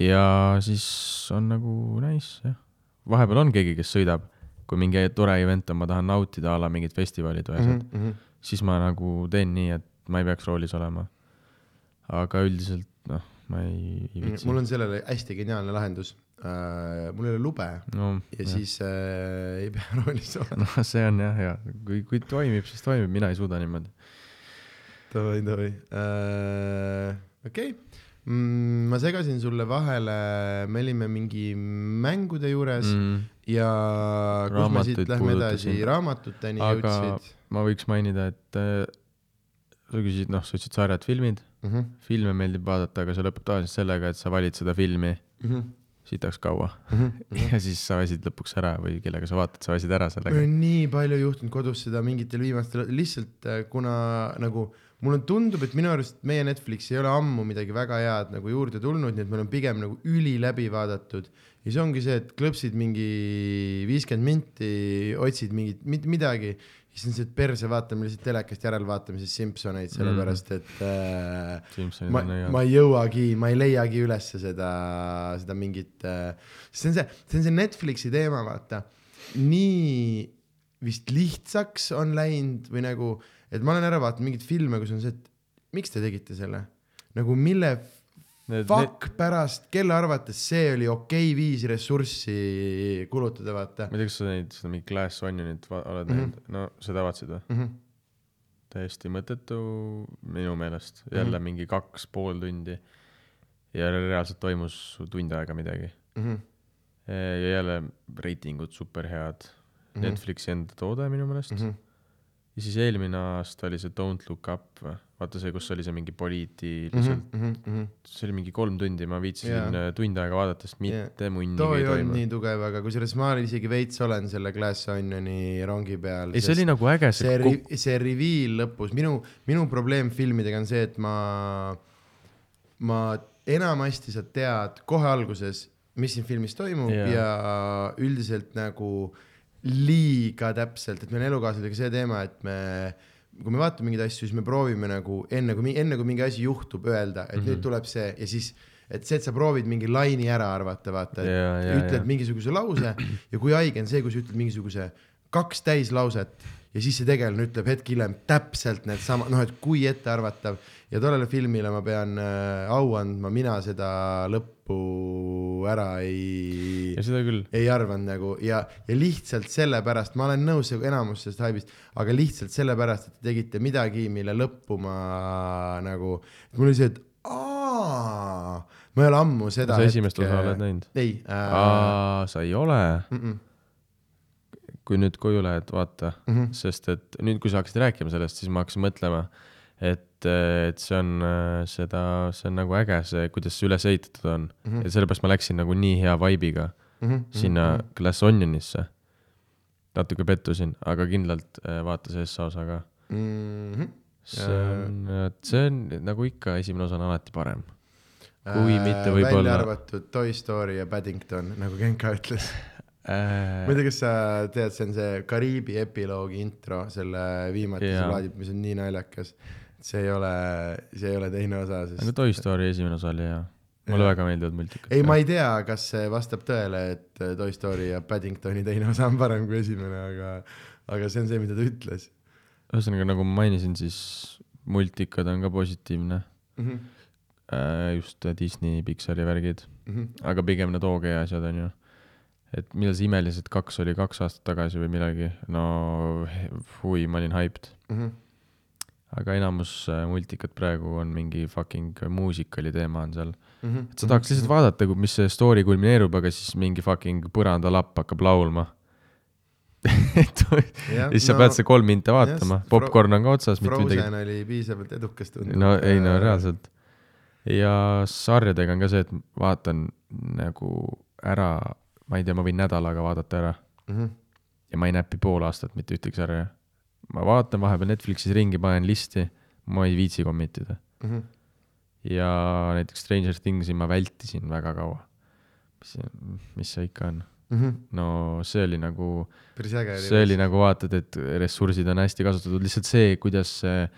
ja siis on nagu nice, jah. vahepeal on keegi, kes sõidab, kui mingi tore event on, ma tahan nautida a la mingid festivalid või asjad mm. -hmm. siis ma nagu teen nii, et ma ei peaks roolis olema. aga üldiselt noh, ma ei, ei viitsi. mul on sellele hästi geniaalne lahendus uh,. mul ei ole lube no, ja jah. siis uh, ei pea roolis olema. noh, see on jah hea, kui, kui toimib, siis toimib, mina ei suuda niimoodi. Davai, davai uh,. okei okay. mm,, ma segasin sulle vahele, me olime mingi mängude juures mm. Mm. ja kus me siit Raamatuid lähme edasi raamatuteni Aga- jõudsid ma võiks mainida, et äh, sa küsisid, noh, sa ütlesid sarjad, filmid, mm. -hmm. filme meeldib vaadata, aga see lõpeb tavaliselt sellega, et sa valid seda filmi Mm -hmm. sitaks kaua Mm -hmm. ja siis sa väsid lõpuks ära või kellega sa vaatad, sa väsid ära mul sellega. on nii palju juhtunud kodus seda mingitel viimastel, lihtsalt äh, kuna nagu mulle tundub, et minu arust meie Netflix ei ole ammu midagi väga head nagu juurde tulnud, nii et meil on pigem nagu üli läbi vaadatud. ja siis ongi see, et klõpsid mingi viiskümmend minti, otsid mingit mit, midagi, siis on see, et perse vaatame lihtsalt telekast järelvaatame siis Simpsoneid, sellepärast et äh, Simsonid ma ma ei jõuagi, ma ei leiagi ülesse seda, seda mingit äh,, see on see, see on see Netflixi teema, vaata. nii vist lihtsaks on läinud või nagu, et ma olen ära vaadanud mingeid filme, kus on see, et miks te tegite selle, nagu mille fuck pärast, kelle arvates see oli okei okay viis ressurssi kulutada, vaata ma ei tea, kas sa neid, seda mingit Glass Onionit oled Mhm. näinud, no seda vaatasid või? mm. -hmm. täiesti mõttetu minu meelest, jälle mm. -hmm. mingi kaks pool tundi. ja reaalselt toimus tund aega midagi. Mm -hmm. ja jälle reitingud superhead mm. Mhm. -hmm. Netflixi enda toode minu meelest mm. Mm -hmm. -hmm. ja siis eelmine aasta oli see Don't Look Up või, vaata see, kus oli see mingi poliitiliselt mm, Mm -hmm. see oli mingi kolm tundi, ma viitsisin Jaa. yeah. tund aega vaadata, sest mitte yeah. munnigi too ei olnud nii tugev, aga kusjuures ma isegi veits olen selle Glass Onioni rongi peal. ei, see oli nagu äge, see ri-, see reveal lõpus, minu, minu probleem filmidega on see, et ma, ma enamasti sa tead kohe alguses, mis siin filmis toimub yeah. ja üldiselt nagu liiga täpselt, et meil on elukaaslasega see teema, et me kui me vaatame mingeid asju, siis me proovime nagu enne kui, enne kui mingi asi juhtub, öelda, et mm -hmm. nüüd tuleb see ja siis, et see, et sa proovid mingi laine ära arvata, vaata, ütled jaa. mingisuguse lause ja kui haige on see, kui sa ütled mingisuguse kaks täislauset ja siis see tegelane ütleb hetk hiljem täpselt needsama, noh, et kui ettearvatav ja tollele filmile ma pean äh, au andma, mina seda lõppu ära ei ja, seda küll. ei arvanud nagu ja, ja lihtsalt sellepärast, ma olen nõus enamus sellest haibist, aga lihtsalt sellepärast, et te tegite midagi, mille lõppu ma nagu, mul oli see, et aa, ma ei ole ammu seda. sa esimest osa oled näinud? ei äh,. aa, sa ei ole? Mm -mm, kui nüüd koju lähed, vaata mm -hmm. sest et nüüd, kui sa hakkasid rääkima sellest, siis ma hakkasin mõtlema, et, et see on äh, seda, see on nagu äge, see, kuidas see üles ehitatud on mm. -hmm. et sellepärast ma läksin nagu nii hea vibe'iga mm -hmm. sinna Glass Onionisse. natuke pettusin, aga kindlalt äh, vaata see S osa ka. mm. -hmm. see on, see on nagu ikka, esimene osa on alati parem. Kui mitte võib-olla- välja arvatud Toy Story ja Paddington, nagu Genka ütles. Äh, ma ei tea, kas sa tead, see on see Kariibi epiloogi intro, selle viimatise Jaa. plaadi, mis on nii naljakas. see ei ole, see ei ole teine osa, aga sest Toy Story esimene osa oli hea. mulle Jaa. väga meeldivad multikad. ei, ma ei tea, kas see vastab tõele, et äh, Toy Story ja Paddingtoni teine osa on parem kui esimene, aga, aga see on see, mida ta ütles ühesõnaga, nagu ma mainisin, siis multikad on ka positiivne. mm. -hmm. just Disney, Pixari värgid, Mm -hmm. aga pigem need OG asjad on ju. Et millal see Imelised kaks oli, kaks aastat tagasi või millalgi, no hui, ma olin hyped. Mm -hmm. aga enamus äh, multikad praegu on mingi fucking muusikali teema on seal. Mm -hmm. et sa tahaks lihtsalt vaadata, mis see story kulmineerub, aga siis mingi fucking põrandalapp hakkab laulma. et ja siis sa pead seda kolm minti vaatama just,, popkorn on ka otsas, midagi. Frozen oli piisavalt edukas tundub. no ei no. reaalselt. ja sarjadega on ka see, et vaatan nagu ära, ma ei tea, ma võin nädalaga vaadata ära Mhm. ja ma ei näpi pool aastat mitte ühtegi sarja. ma vaatan vahepeal Netflixis ringi, panen listi, ma ei viitsi commit ida. Mhm. ja näiteks Stranger Thingsi ma vältisin väga kaua. mis, mis see ikka on? Mhm. no see oli nagu, see oli nagu vaatad, et ressursid on hästi kasutatud, lihtsalt see, kuidas see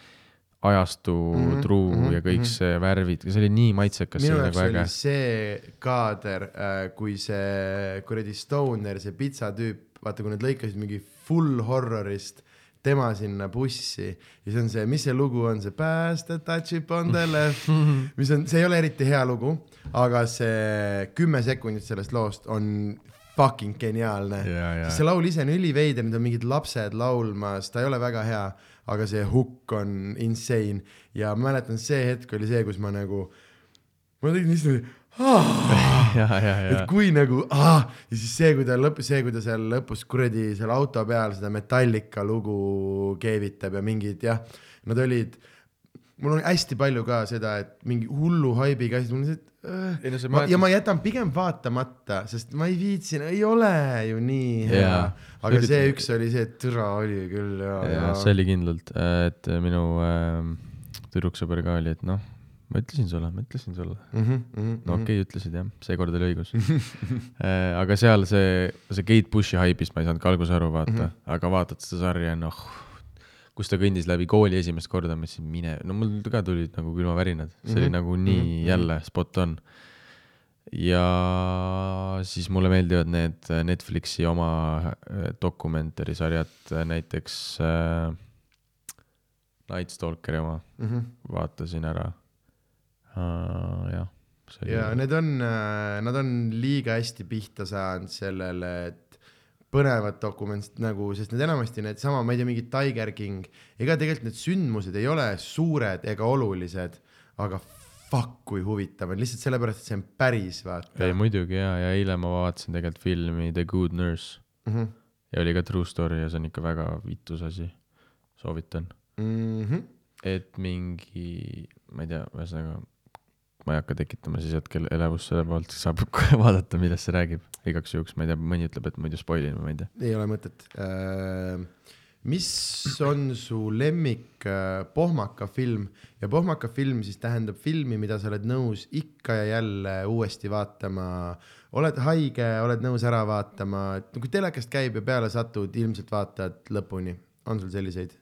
ajastu mm, -hmm, truu mm -hmm, ja kõik mhm. see värvid, see oli nii maitsekas, minu oli jaoks nagu oli see kaader, kui see kuradi Stoner, see pitsatüüp, vaata, kui nad lõikasid mingi full horrorist tema sinna bussi ja see on see, mis see lugu on, see Pass the touch upon the left, mis on, see ei ole eriti hea lugu, aga see kümme sekundit sellest loost on fucking geniaalne. Sest see laul ise on üliveider, need on mingid lapsed laulmas, ta ei ole väga hea, aga see hukk on insane. Ja ma mäletan, see hetk oli see, kus ma nagu, ma tegin lihtsalt niimoodi, ja, ja, et ja, kui nagu ah, ja siis see, kui ta lõpp, see, kui ta seal lõpus kuradi seal auto peal seda Metallica lugu keevitab ja mingid jah, nad olid, mul on hästi palju ka seda, et mingi hullu haibiga asjad, mul on see, et äh, ei no see ma, ja ma jätan pigem vaatamata, sest ma ei viitsi, ei ole ju nii hea. Jaa. Aga Ürit- see üks oli see, et türa oli küll ja, ja see oli kindlalt, et minu äh, tüdruksõber ka oli, et noh, ma ütlesin sulle, ma ütlesin sulle. mm. -hmm, mm -hmm, no okei okay,, ütlesid jah, seekord oli õigus Äh, aga seal see, see Kate Bushi haibist ma ei saanud ka alguses aru vaata mm, Mhm. -hmm. aga vaatad seda sarja, noh, kus ta kõndis läbi kooli esimest korda, ma mõtlesin, mine, no mul ka tulid nagu külmavärinad, see oli Mhm. nagu nii mm Mhm. -hmm. jälle spot on. Ja siis mulle meeldivad need Netflixi oma äh, dokumentarisarjad, näiteks äh, Night Stalkeri oma mm -hmm. vaatasin ära uh,. jah, ja need on, nad on liiga hästi pihta saanud sellele, et põnevad dokumendid nagu, sest need enamasti needsama, ma ei tea, mingi Tiger King, ega tegelikult need sündmused ei ole suured ega olulised, aga fuck kui huvitav on, lihtsalt sellepärast, et see on päris, vaata ei. muidugi ja, ja eile ma vaatasin tegelikult filmi The Good Nurse Mm -hmm. ja oli ka true story ja see on ikka väga vitus asi, soovitan. Mm -hmm. et mingi, ma ei tea, ühesõnaga ma ei hakka tekitama siis hetkel elevust selle poolt, saab kohe vaadata, millest see räägib. igaks juhuks, ma ei tea, mõni ütleb, et muidu spoilin või ma ei tea. ei ole mõtet äh,. Mis on su lemmik äh, pohmaka film ja pohmaka film siis tähendab filmi, mida sa oled nõus ikka ja jälle uuesti vaatama. oled haige, oled nõus ära vaatama, et kui telekast käib ja peale satud, ilmselt vaatad lõpuni. on sul selliseid?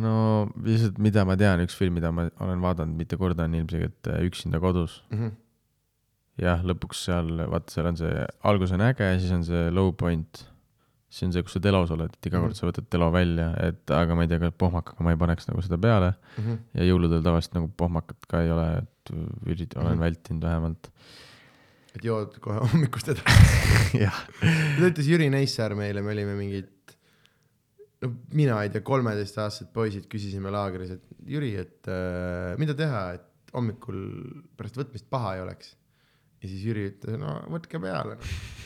no lihtsalt, mida ma tean, üks film, mida ma olen vaadanud mitu korda, on ilmselgelt äh, Üksinda kodus. Mm -hmm. jah, lõpuks seal, vaata, seal on see, algus on äge, siis on see low point. siis on see, kus sa telos oled, et iga kord sa võtad telo välja, et aga ma ei tea, kas pohmakaga ma ei paneks nagu seda peale Mm -hmm. ja jõuludel tavaliselt nagu pohmakat ka ei ole, et ürit-, olen Mhm. vältinud vähemalt. et jood kohe hommikust edasi. jah, ta ütles Jüri Neissaar meile, me olime mingid, no mina ei tea, kolmeteistaastased poisid küsisime laagris, et Jüri, et äh, mida teha, et hommikul pärast võtmist paha ei oleks. Ja siis Jüri ütles, no võtke peale,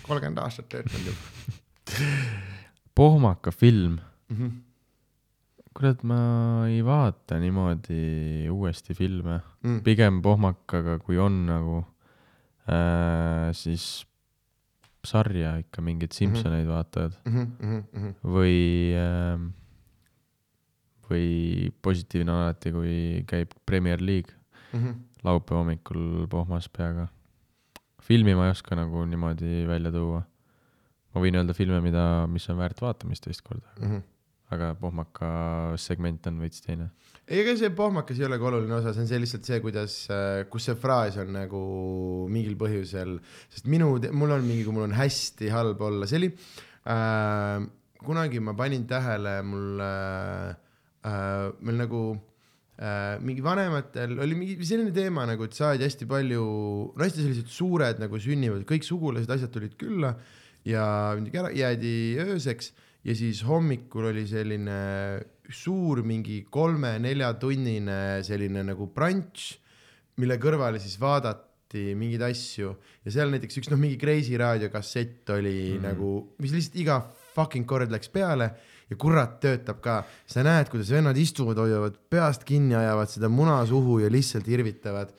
kolmkümmend aastat töötanud juba pohmaka film, mm. -hmm. kurat, ma ei vaata niimoodi uuesti filme, Mm. pigem pohmakaga, kui on nagu äh, siis sarja ikka mingeid Simsoneid vaatad Mm -hmm, mm -hmm. või äh,, või positiivne on alati, kui käib Premier League mm. -hmm. laupäeva hommikul pohmas peaga. Filmi ma ei oska nagu niimoodi välja tuua. ma võin öelda filme, mida, mis on väärt vaatamist teist korda, Mm -hmm. aga pohmaka segment on veits teine. ei, ega see pohmakas ei olegi oluline osa, see on see lihtsalt see, kuidas, kus see fraas on nagu mingil põhjusel, sest minu, mul on mingi, kui mul on hästi halb olla, see oli äh,, kunagi ma panin tähele, mul äh, äh,, meil nagu äh, mingi vanematel oli mingi selline teema nagu, et saadi hästi palju, no hästi sellised suured nagu sünnivad, kõik sugulased, asjad tulid külla ja ära jäädi ööseks ja siis hommikul oli selline suur mingi kolme-neljatunnine selline nagu brunch, mille kõrvale siis vaadati mingeid asju ja seal näiteks üks noh, mingi Kreisi raadiokassett oli mm. nagu, mis lihtsalt iga fucking kord läks peale ja kurat töötab ka, sa näed, kuidas vennad istuvad, hoiavad peast kinni, ajavad seda muna suhu ja lihtsalt irvitavad.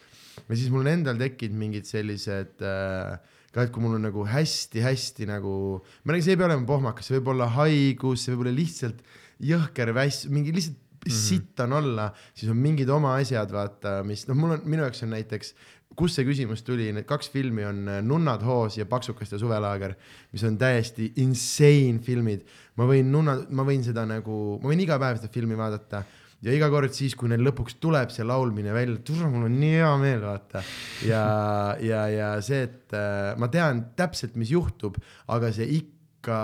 ja siis mul on endal tekkinud mingid sellised äh, ka, et kui mul on nagu hästi-hästi nagu, ma räägin, see ei pea olema pohmakas, see võib olla haigus, see võib olla lihtsalt jõhker väss, mingi lihtsalt mm -hmm. sitt on olla, siis on mingid oma asjad, vaata, mis noh, mul on, minu jaoks on näiteks, kust see küsimus tuli, need kaks filmi on äh, Nunnad hoos ja Paksukaste suvelaager, mis on täiesti insane filmid. ma võin nunna, ma võin seda nagu, ma võin iga päev seda filmi vaadata ja iga kord siis, kui neil lõpuks tuleb see laulmine välja, tule mul on nii hea meel, vaata. ja, ja, ja see, et äh, ma tean täpselt, mis juhtub, aga see ikka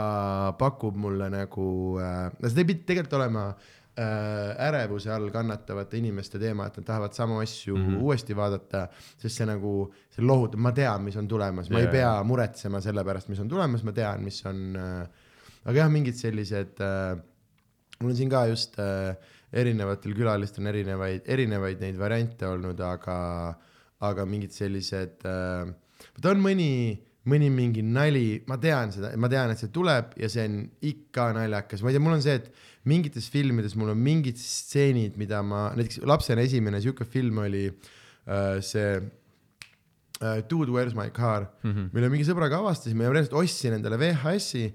pakub mulle nagu äh,, ei pidanud tegelikult olema äh, ärevuse all kannatavate inimeste teema, et nad tahavad samu asju mm. -hmm. uuesti vaadata, sest see nagu, see lohutab, ma tean, mis on tulemas, ma Jaa, ei pea muretsema selle pärast, mis on tulemas, ma tean, mis on äh,. aga jah, mingid sellised äh,, mul on siin ka just äh, erinevatel külalistel on erinevaid, erinevaid neid variante olnud, aga, aga mingid sellised äh,, ta on mõni, mõni mingi nali, ma tean seda, ma tean, et see tuleb ja see on ikka naljakas, ma ei tea, mul on see, et mingites filmides mul on mingid stseenid, mida ma näiteks lapsena esimene sihuke film oli äh, see äh, Dude Where's my car mm, -hmm. mille mingi sõbraga avastasime ja ma reaalselt ostsin endale VHS-i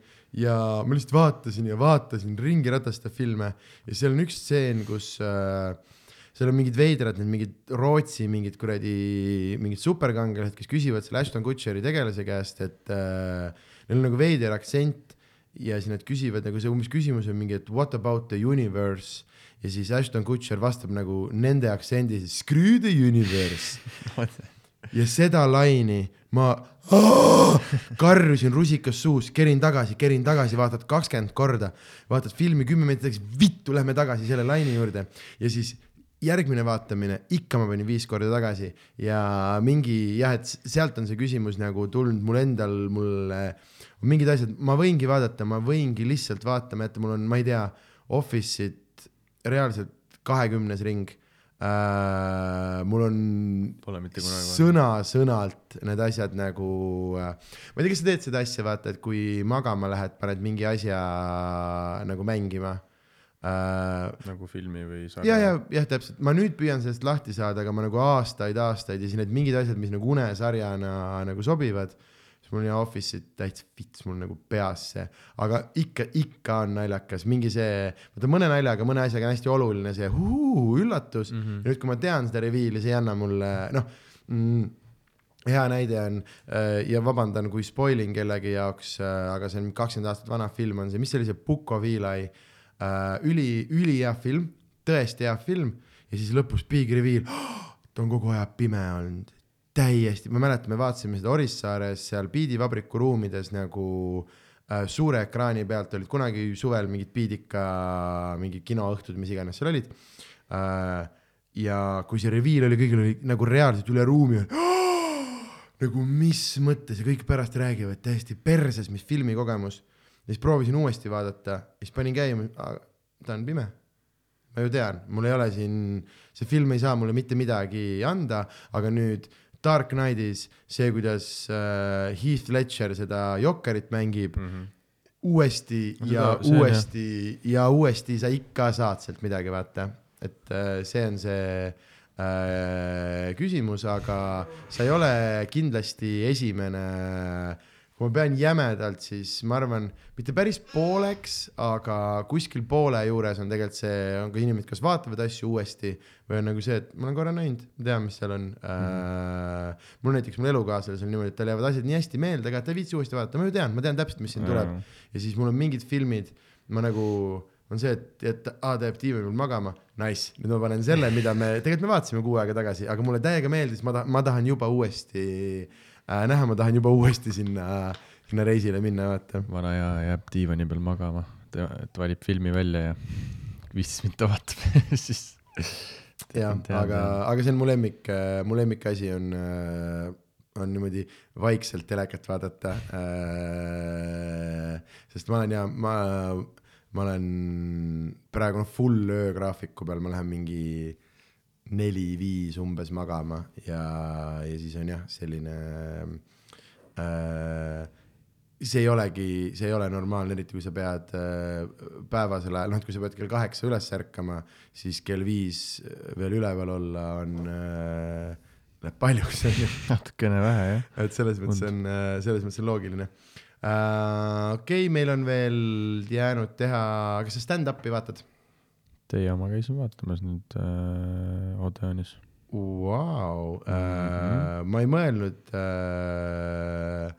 ja ma lihtsalt vaatasin ja vaatasin ringi ratasta filme ja seal on üks stseen, kus äh, seal on mingid veidrad, need mingid Rootsi mingid kuradi, mingid superkangelased, kes küsivad selle Ashton Kutcheri tegelase käest, et äh, neil on nagu veider aktsent ja siis nad küsivad nagu see umbes küsimus on mingi, et what about the universe? Ja siis Ashton Kutcher vastab nagu nende aktsendis screw the universe. Ja seda laini ma karjusin rusikas suus, kerin tagasi, kerin tagasi, vaatad kakskümmend korda, vaatad filmi kümme minutit, vittu, lähme tagasi selle laini juurde. Ja siis järgmine vaatamine, ikka ma panin viis korda tagasi. Ja mingi jah, et sealt on see küsimus nagu tulnud mul endal, mul mingid asjad, ma võingi vaadata, ma võingi lihtsalt vaatama jätta, mul on, ma ei tea, Office'it reaalselt kahekümnes ring. Äh,. mul on sõna-sõnalt need asjad nagu äh,, ma ei tea, kas sa teed seda asja, vaata, et kui magama lähed, paned mingi asja nagu mängima äh,. nagu filmi või ja, ja, jah, täpselt, ma nüüd püüan sellest lahti saada, aga ma nagu aastaid-aastaid ja siis need mingid asjad, mis nagu unesarjana nagu sobivad, siis mul ja Office'it täitsa fits mul nagu peas see, aga ikka, ikka on naljakas, mingi see, vaata mõne naljaga, mõne asjaga on hästi oluline see huu, üllatus mm, -hmm. ja nüüd, kui ma tean seda reviili, see ei anna mulle noh mm, hea näide on äh, ja vabandan, kui spoil in kellegi jaoks, aga see on kakskümmend aastat vana film on see, mis see oli, see Puko Viilai äh,, üli, ülihea film, tõesti hea film. Ja siis lõpus big reveal. Oh, ta on kogu aeg pime olnud, täiesti, ma mäletan, me vaatasime seda Orissaares seal Beat'i-vabriku ruumides nagu äh, suure ekraani pealt. Olid kunagi suvel mingid Beat'ika mingid kinoõhtud, mis iganes seal olid. Äh,. ja kui see reveal oli, kõigil oli nagu reaalselt üle ruumi. Oh, nagu mis mõttes? Ja kõik pärast räägivad täiesti perses, mis filmikogemus. Ja siis proovisin uuesti vaadata ja siis panin käima, ta on pime. ma ju tean, mul ei ole siin, see film ei saa mulle mitte midagi anda, aga nüüd Dark Knightis see, kuidas äh, Heath Ledger seda Jokkerit mängib mm, -hmm. uuesti Seda- ja see uuesti ja uuesti sa ikka saad sealt midagi, vaata, et äh, see on see äh, küsimus, aga sa ei ole kindlasti esimene kui ma pean jämedalt, siis ma arvan, mitte päris pooleks, aga kuskil poole juures on tegelikult see, on ka inimesed, kes vaatavad asju uuesti või on nagu see, et ma olen korra näinud, tean, mis seal on mm. -hmm. mul näiteks, mul elukaaslasel niimoodi, et tal jäävad asjad nii hästi meelde et ta ei viitsi uuesti vaadata, ma ju tean, ma tean täpselt, mis siin tuleb. ja siis mul on mingid filmid, ma nagu, on see, et, et aa, ta jääb diivani peal magama, nice, nüüd ma panen selle, mida me, tegelikult me vaatasime kuu aega tagasi, aga mulle täiega meeldis, ma tahan, ma tahan juba uuesti äh, näha, ma tahan juba uuesti sinna, sinna reisile minna, vaata. vana hea jääb diivani peal magama, et valib filmi välja ja viisteist minutit vaatab siis. jah, aga, aga see on mu lemmik, mu lemmikasi on, on niimoodi vaikselt telekat vaadata. sest ma olen ja ma, ma olen praegu noh, full öögraafiku peal, ma lähen mingi neli-viis umbes magama ja, ja siis on jah, selline äh, see ei olegi, see ei ole normaalne, eriti kui sa pead äh, päevasel ajal, noh, et kui sa pead kell kaheksa üles ärkama, siis kell viis veel üleval olla on äh,, läheb paljuks, onju. natukene vähe jah. et selles mõttes on, selles mõttes on loogiline uh,. okei okay,, meil on veel jäänud teha, kas sa stand-up'i vaatad Teie oma käisin vaatamas nüüd äh, Odeonis. wow.? Uh, ma ei mõelnud uh,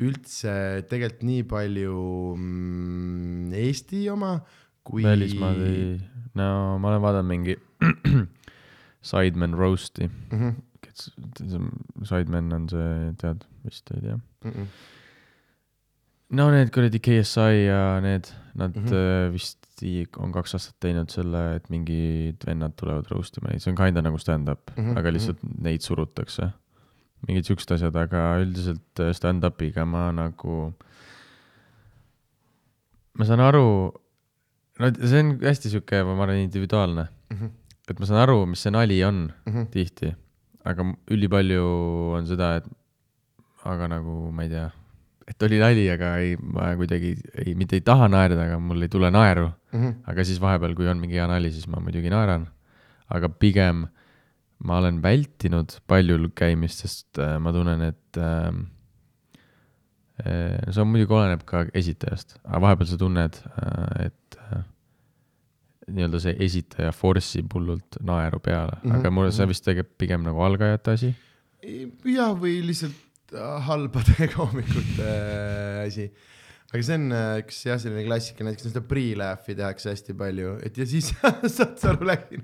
üldse tegelikult nii palju mm, Eesti oma kui. välismaad ei, no ma olen vaadanud mingi Sidemen Roast'i mm. -hmm. Sidemen on see, tead vist ei tea. Mm -mm. no need kuradi KSI ja need, nad mm Mhm. -hmm. vist i- on kaks aastat teinud selle, et mingid vennad tulevad roast ima neid, see on kinda nagu stand-up mm, Mhm, -hmm. aga lihtsalt mm -hmm. neid surutakse. mingid siuksed asjad, aga üldiselt äh, stand-up'iga ma nagu, ma saan aru, no see on hästi sihuke, ma arvan, individuaalne, Mhm. et ma saan aru, mis see nali on Mhm. tihti, aga ülipalju on seda, et aga nagu ma ei tea, et oli nali, aga ei, ma kuidagi ei, mitte ei taha naerda, aga mul ei tule naeru. Mhm. aga siis vahepeal, kui on mingi hea nali, siis ma muidugi naeran. aga pigem ma olen vältinud paljul käimist, sest äh, ma tunnen, et äh, äh, see on muidugi oleneb ka esitajast, aga vahepeal sa tunned, et äh, nii-öelda see esitaja force ib hullult naeru peale mm, -hmm. aga mul see vist tegelikult pigem nagu algajate asi. jah, või lihtsalt äh, halbade koomikute äh, asi. Aga see on äh, üks jah, selline klassika, näiteks seda pre-laugh'i tehakse hästi palju, et ja siis saad sa aru, läksin.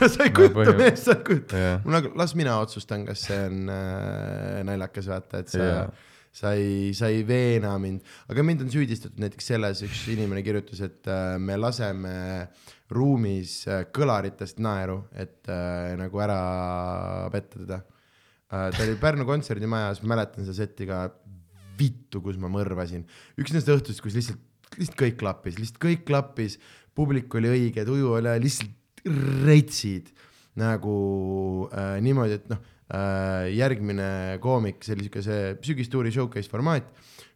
sa ei No kujuta meest, sa ei kujuta. jah, mul nagu, las mina otsustan, kas see on äh, naljakas, vaata, et sa Jaa. sa ei, sa ei veena mind, aga mind on süüdistatud näiteks selles, üks inimene kirjutas, et äh, me laseme ruumis äh, kõlaritest naeru, et äh, nagu ära petta teda äh,. ta oli Pärnu kontserdimajas, mäletan seda setti ka, vittu, kus ma mõrvasin. üks nendest õhtust, kus lihtsalt, lihtsalt kõik klappis, lihtsalt kõik klappis, publik oli õige, tuju oli lihtsalt retsid nagu äh, niimoodi, et noh äh,, järgmine koomik, see oli siuke see sügistuuri showcase formaat,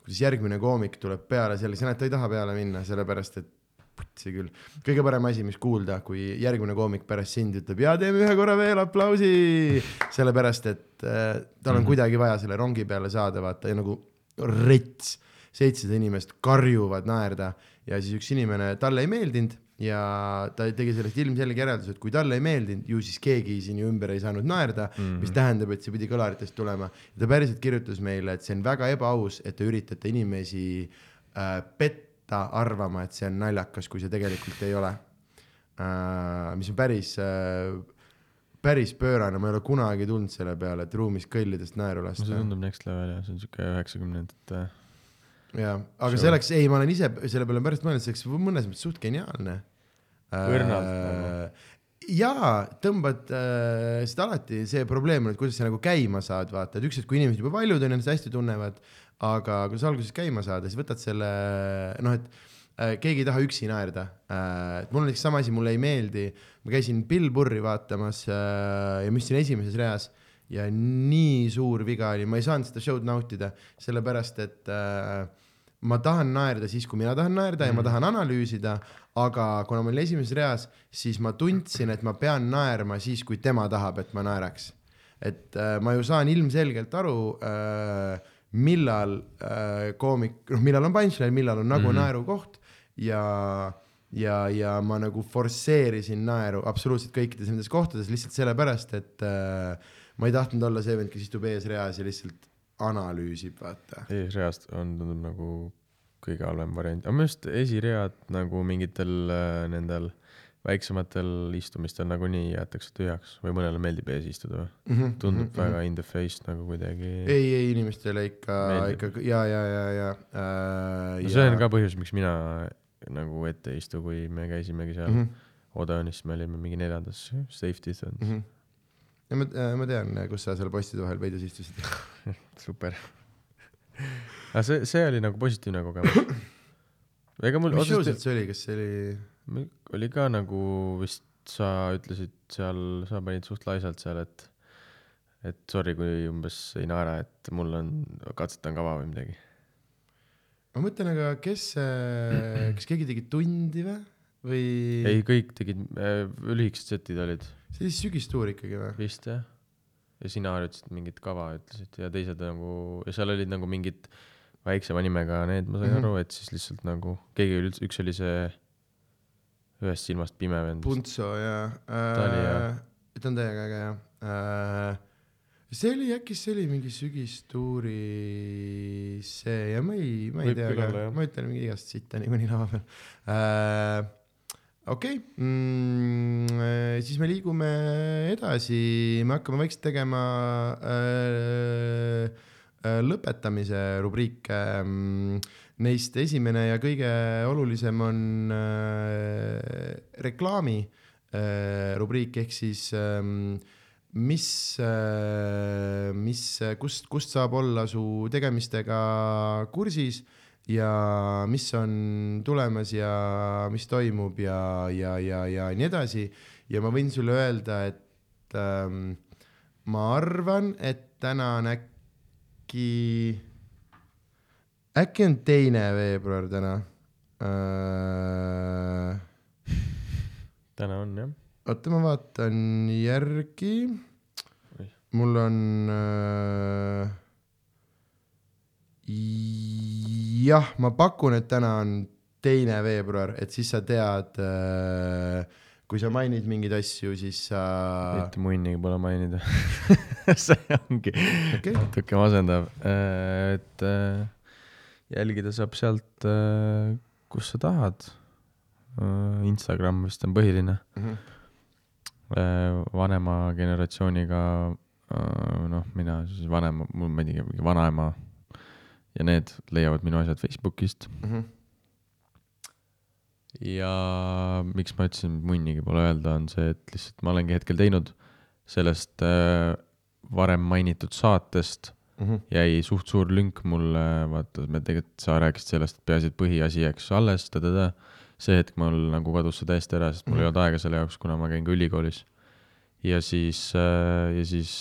kuidas järgmine koomik tuleb peale selle, sa näed, ta ei taha peale minna, sellepärast et putsi küll, kõige parem asi, mis kuulda, kui järgmine koomik pärast sind ütleb ja teeme ühe korra veel aplausi, sellepärast et äh, tal on mm -hmm. kuidagi vaja selle rongi peale saada, vaata ja nagu rets, seitsesada inimest karjuvad naerda ja siis üks inimene, talle ei meeldinud ja ta tegi sellest ilmselge järelduse, et kui talle ei meeldinud, ju siis keegi siin ju ümber ei saanud naerda mm, -hmm. mis tähendab, et see pidi kõlaritest tulema. ta päriselt kirjutas meile, et see on väga ebaaus, et te üritate inimesi äh, petta arvama, et see on naljakas, kui see tegelikult ei ole äh,. mis on päris äh, päris pöörane, ma ei ole kunagi tulnud selle peale, et ruumis kõllidest naeru no see lasta. tundub next level jah, see on siuke üheksakümnendate jaa, aga Sure. see oleks, ei, ma olen ise selle peale pärast mõelnud, see oleks mõnes mõttes suht geniaalne. Õrnalt nagu. jaa, tõmbad äh,, sest alati see probleem on, et kuidas sa nagu käima saad, vaata, et üks hetk, kui inimesed juba paljud on ennast hästi tunnevad, aga kui sa alguses käima saad, siis võtad selle noh, et äh, keegi ei taha üksi naerda äh,. et mul näiteks sama asi, mulle ei meeldi, ma käisin Bill Burri vaatamas äh, ja ma istusin esimeses reas ja nii suur viga oli, ma ei saanud seda show'd nautida, sellepärast et äh, ma tahan naerda siis, kui mina tahan naerda mm. ja ma tahan analüüsida, aga kuna ma olin esimeses reas, siis ma tundsin, et ma pean naerma siis, kui tema tahab, et ma naeraks. et äh, ma ju saan ilmselgelt aru äh, millal äh, koomik, noh, millal on punchline, millal on nagu mm. -hmm. naerukoht ja ja, ja ma nagu forsseerisin naeru absoluutselt kõikides nendes kohtades lihtsalt sellepärast, et äh, ma ei tahtnud olla see vend, kes istub eesreas ja lihtsalt analüüsib, vaata. eesreast on tundub nagu kõige halvem variant, aga minu arust esiread nagu mingitel äh, nendel väiksematel istumistel nagunii jäetakse tühjaks või mõnele meeldib ees istuda või? tundub mm -hmm. väga in the face nagu kuidagi. Ei, ei inimestele ikka, ikka ja, ja, ja, ja äh,. no see on ka põhjus, miks mina nagu ette ei istu, kui me käisimegi seal mm mm. -hmm. Odeonis, me olime mingi neljandas safety distance Mm mm. -hmm. ja ma, ma tean, kus sa seal postide vahel peidus istusid. super. aga see, see oli nagu positiivne kogemus. ega mul mis show see oli, kas see oli? oli ka nagu vist sa ütlesid seal, sa panid suht laisalt seal, et et sorry, kui umbes ei naera, et mul on, katsetan kava või midagi. Ma mõtlen, aga kes, kas keegi tegi tundi või? või ei, kõik tegid äh,, lühikesed setid olid see oli sügistuur ikkagi või? vist jah. ja sina harjutasid mingit kava, ütlesid ja teised nagu ja seal olid nagu mingid väiksema nimega need, ma sain mm. -hmm. aru, et siis lihtsalt nagu keegi oli üldse, üks oli see ühest silmast pime vend. Puntso ja Ta oli hea. äh,. ta on täiega äge jah äh,. See oli äkki, see oli mingi sügistuuri see ja ma ei, ma ei Võib tea jah., ma ütlen mingi igast sitta niikuinii lava peal äh,. okei okay. mm,, siis me liigume edasi, me hakkame vaikselt tegema äh, äh, lõpetamise rubriike mm, Neist esimene ja kõige olulisem on äh, reklaami äh, rubriik ehk siis ähm, mis äh,, mis, kust, kust saab olla su tegemistega kursis ja mis on tulemas ja mis toimub ja, ja, ja, ja nii edasi. ja ma võin sulle öelda, et ähm, ma arvan, et täna on äkki, äkki on teine veebruar täna äh,. täna on jah. oota, ma vaatan järgi mul on äh,. jah, ma pakun, et täna on teine veebruar, et siis sa tead äh,. kui sa mainid mingeid asju, siis sa, mitte munnigi pole mainida. see ongi okei, natuke masendav, et äh, jälgida saab sealt, kus sa tahad. Instagram vist on põhiline. Äh, vanema generatsiooniga, noh, mina siis vanema, mul ma ei tea, mingi vanaema ja need leiavad minu asjad Facebookist Mhm. ja miks ma ütlesin, munnigi pole öelda, on see, et lihtsalt ma olengi hetkel teinud sellest äh, varem mainitud saatest Mhm. jäi suht suur lünk mulle, vaata, me tegelikult, sa rääkisid sellest, et peaasi, et põhiasi jääks alles, ta-ta-ta. See hetk mul nagu kadus see täiesti ära, sest mul ei olnud aega selle jaoks, kuna ma käin ka ülikoolis. ja siis, ja siis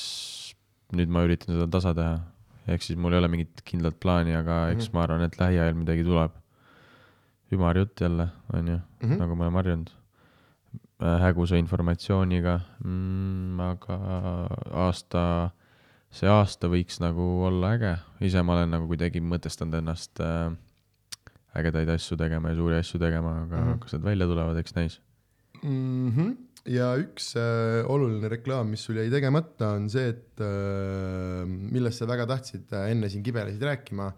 nüüd ma üritan seda tasa teha. ehk siis mul ei ole mingit kindlat plaani, aga eks ma arvan, et lähiajal midagi tuleb. ümarjutt jälle, onju, Mhm. nagu me oleme harjunud. hägusa informatsiooniga mm,, aga aasta see aasta võiks nagu olla äge, ise ma olen nagu kuidagi mõtestanud ennast äh, ägedaid asju tegema ja suuri asju tegema, aga mm. -hmm. kas need välja tulevad, eks näis. mm. -hmm. ja üks äh, oluline reklaam, mis sul jäi tegemata, on see, et äh, millest sa väga tahtsid äh, enne siin kibelesid rääkima,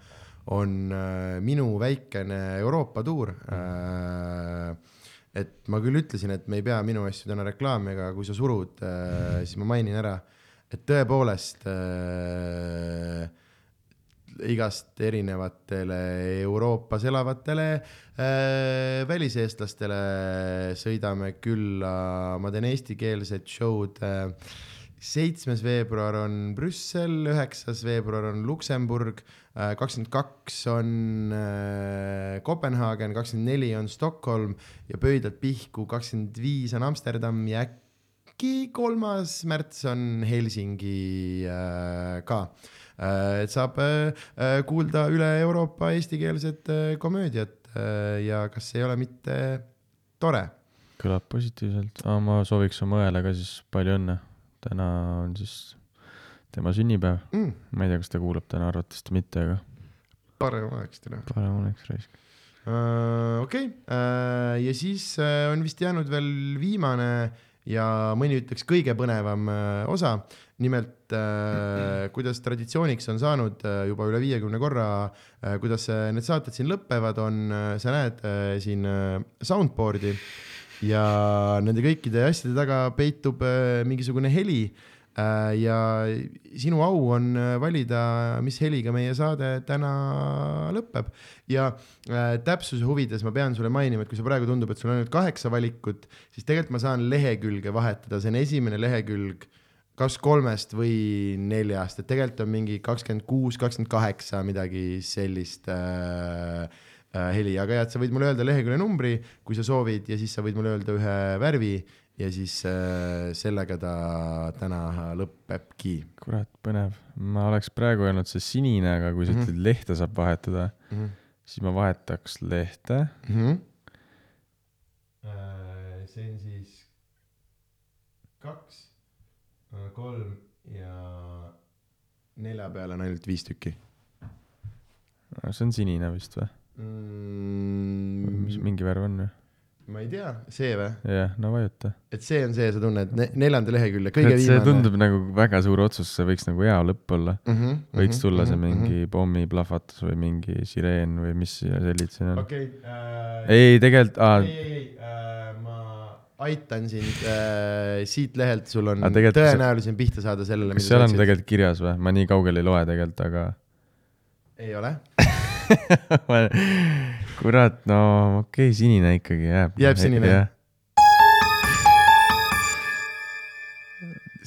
on äh, minu väikene Euroopa tuur äh,. et ma küll ütlesin, et me ei pea minu asju täna reklaami, aga kui sa surud äh,, siis ma mainin ära, et tõepoolest äh, igast erinevatele Euroopas elavatele äh, väliseestlastele sõidame külla, ma teen eestikeelset show'd äh, seitsmes veebruar on Brüssel, üheksas veebruar on Luksemburg, kakskümmend kaks on äh, Kopenhaagen, kakskümmend neli on Stockholm ja pöidlad pihku, kakskümmend viis on Amsterdam ja äkki kolmas märts on Helsingi äh, ka äh,. Et saab äh, äh, kuulda üle Euroopa eestikeelset äh, komöödiat äh, ja kas ei ole mitte tore? kõlab positiivselt, ma sooviks oma õele ka siis palju õnne. täna on siis tema sünnipäev mm,. ma ei tea, kas ta kuulab täna arvatavasti mitte, aga parem oleks täna parem oleks raisk. uh,. okei okay. uh,, ja siis uh, on vist jäänud veel viimane ja mõni ütleks kõige põnevam uh, osa. nimelt uh, kuidas traditsiooniks on saanud uh, juba üle viiekümne korra kuidas need saated siin lõpevad, on sa näed siin soundboard'i ja nende kõikide asjade taga peitub mingisugune heli ja sinu au on uh, valida, mis heliga meie saade täna lõpeb. Ja äh, täpsuse huvides ma pean sulle mainima, et kui see praegu tundub, et sul on ainult kaheksa valikut, siis tegelikult ma saan lehekülge vahetada, see on esimene lehekülg kas kolmest või neljast, et tegelikult on mingi kakskümmend kuus, kakskümmend kaheksa, midagi sellist äh, äh, heli, aga jah, et sa võid mulle öelda lehekülje numbri, kui sa soovid ja siis sa võid mulle öelda ühe värvi ja siis äh, sellega ta täna lõpebki kurat, põnev. ma oleks praegu öelnud see sinine, aga kui sa Mhm. ütled lehte saab vahetada, mm. -hmm. siis ma vahetaks lehte. Mm -hmm. see on siis kaks, kolm ja nelja peale on ainult viis tükki see on sinine vist või? mis mm,. mingi värv on või? Ma ei tea, see või, jah, no vajuta. et see on see, sa tunned ne neljanda lehekülje, kõige see viimane. tundub nagu väga suur otsus, see võiks nagu hea lõpp olla. mm. -hmm, võiks tulla see mingi pommiplahvatus või mingi sireen või mis sellid siin on. okei äh,, ei, tegelikult, aa, ei, ei, ei äh,, ma aitan sind äh, siit lehelt, sul on see- tõenäolisem pihta saada sellele, kas seal on tegelikult kirjas või? ma nii kaugele ei loe tegelikult, aga ei ole, kurat, no okei okay,, sinine ikkagi jääb. Jääb sinine?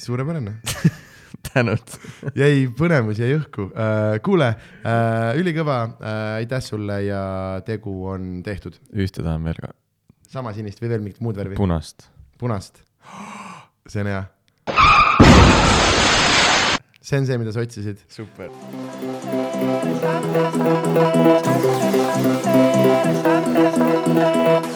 suurepärane tänud. jäi põnevus jäi õhku uh,. kuule uh,, ülikõva uh,, aitäh sulle ja tegu on tehtud. ühte tahan veel ka, sama sinist või veel mingit muud värvi? punast. punast. see on hea. see on see, mida sa otsisid. super. Thank you.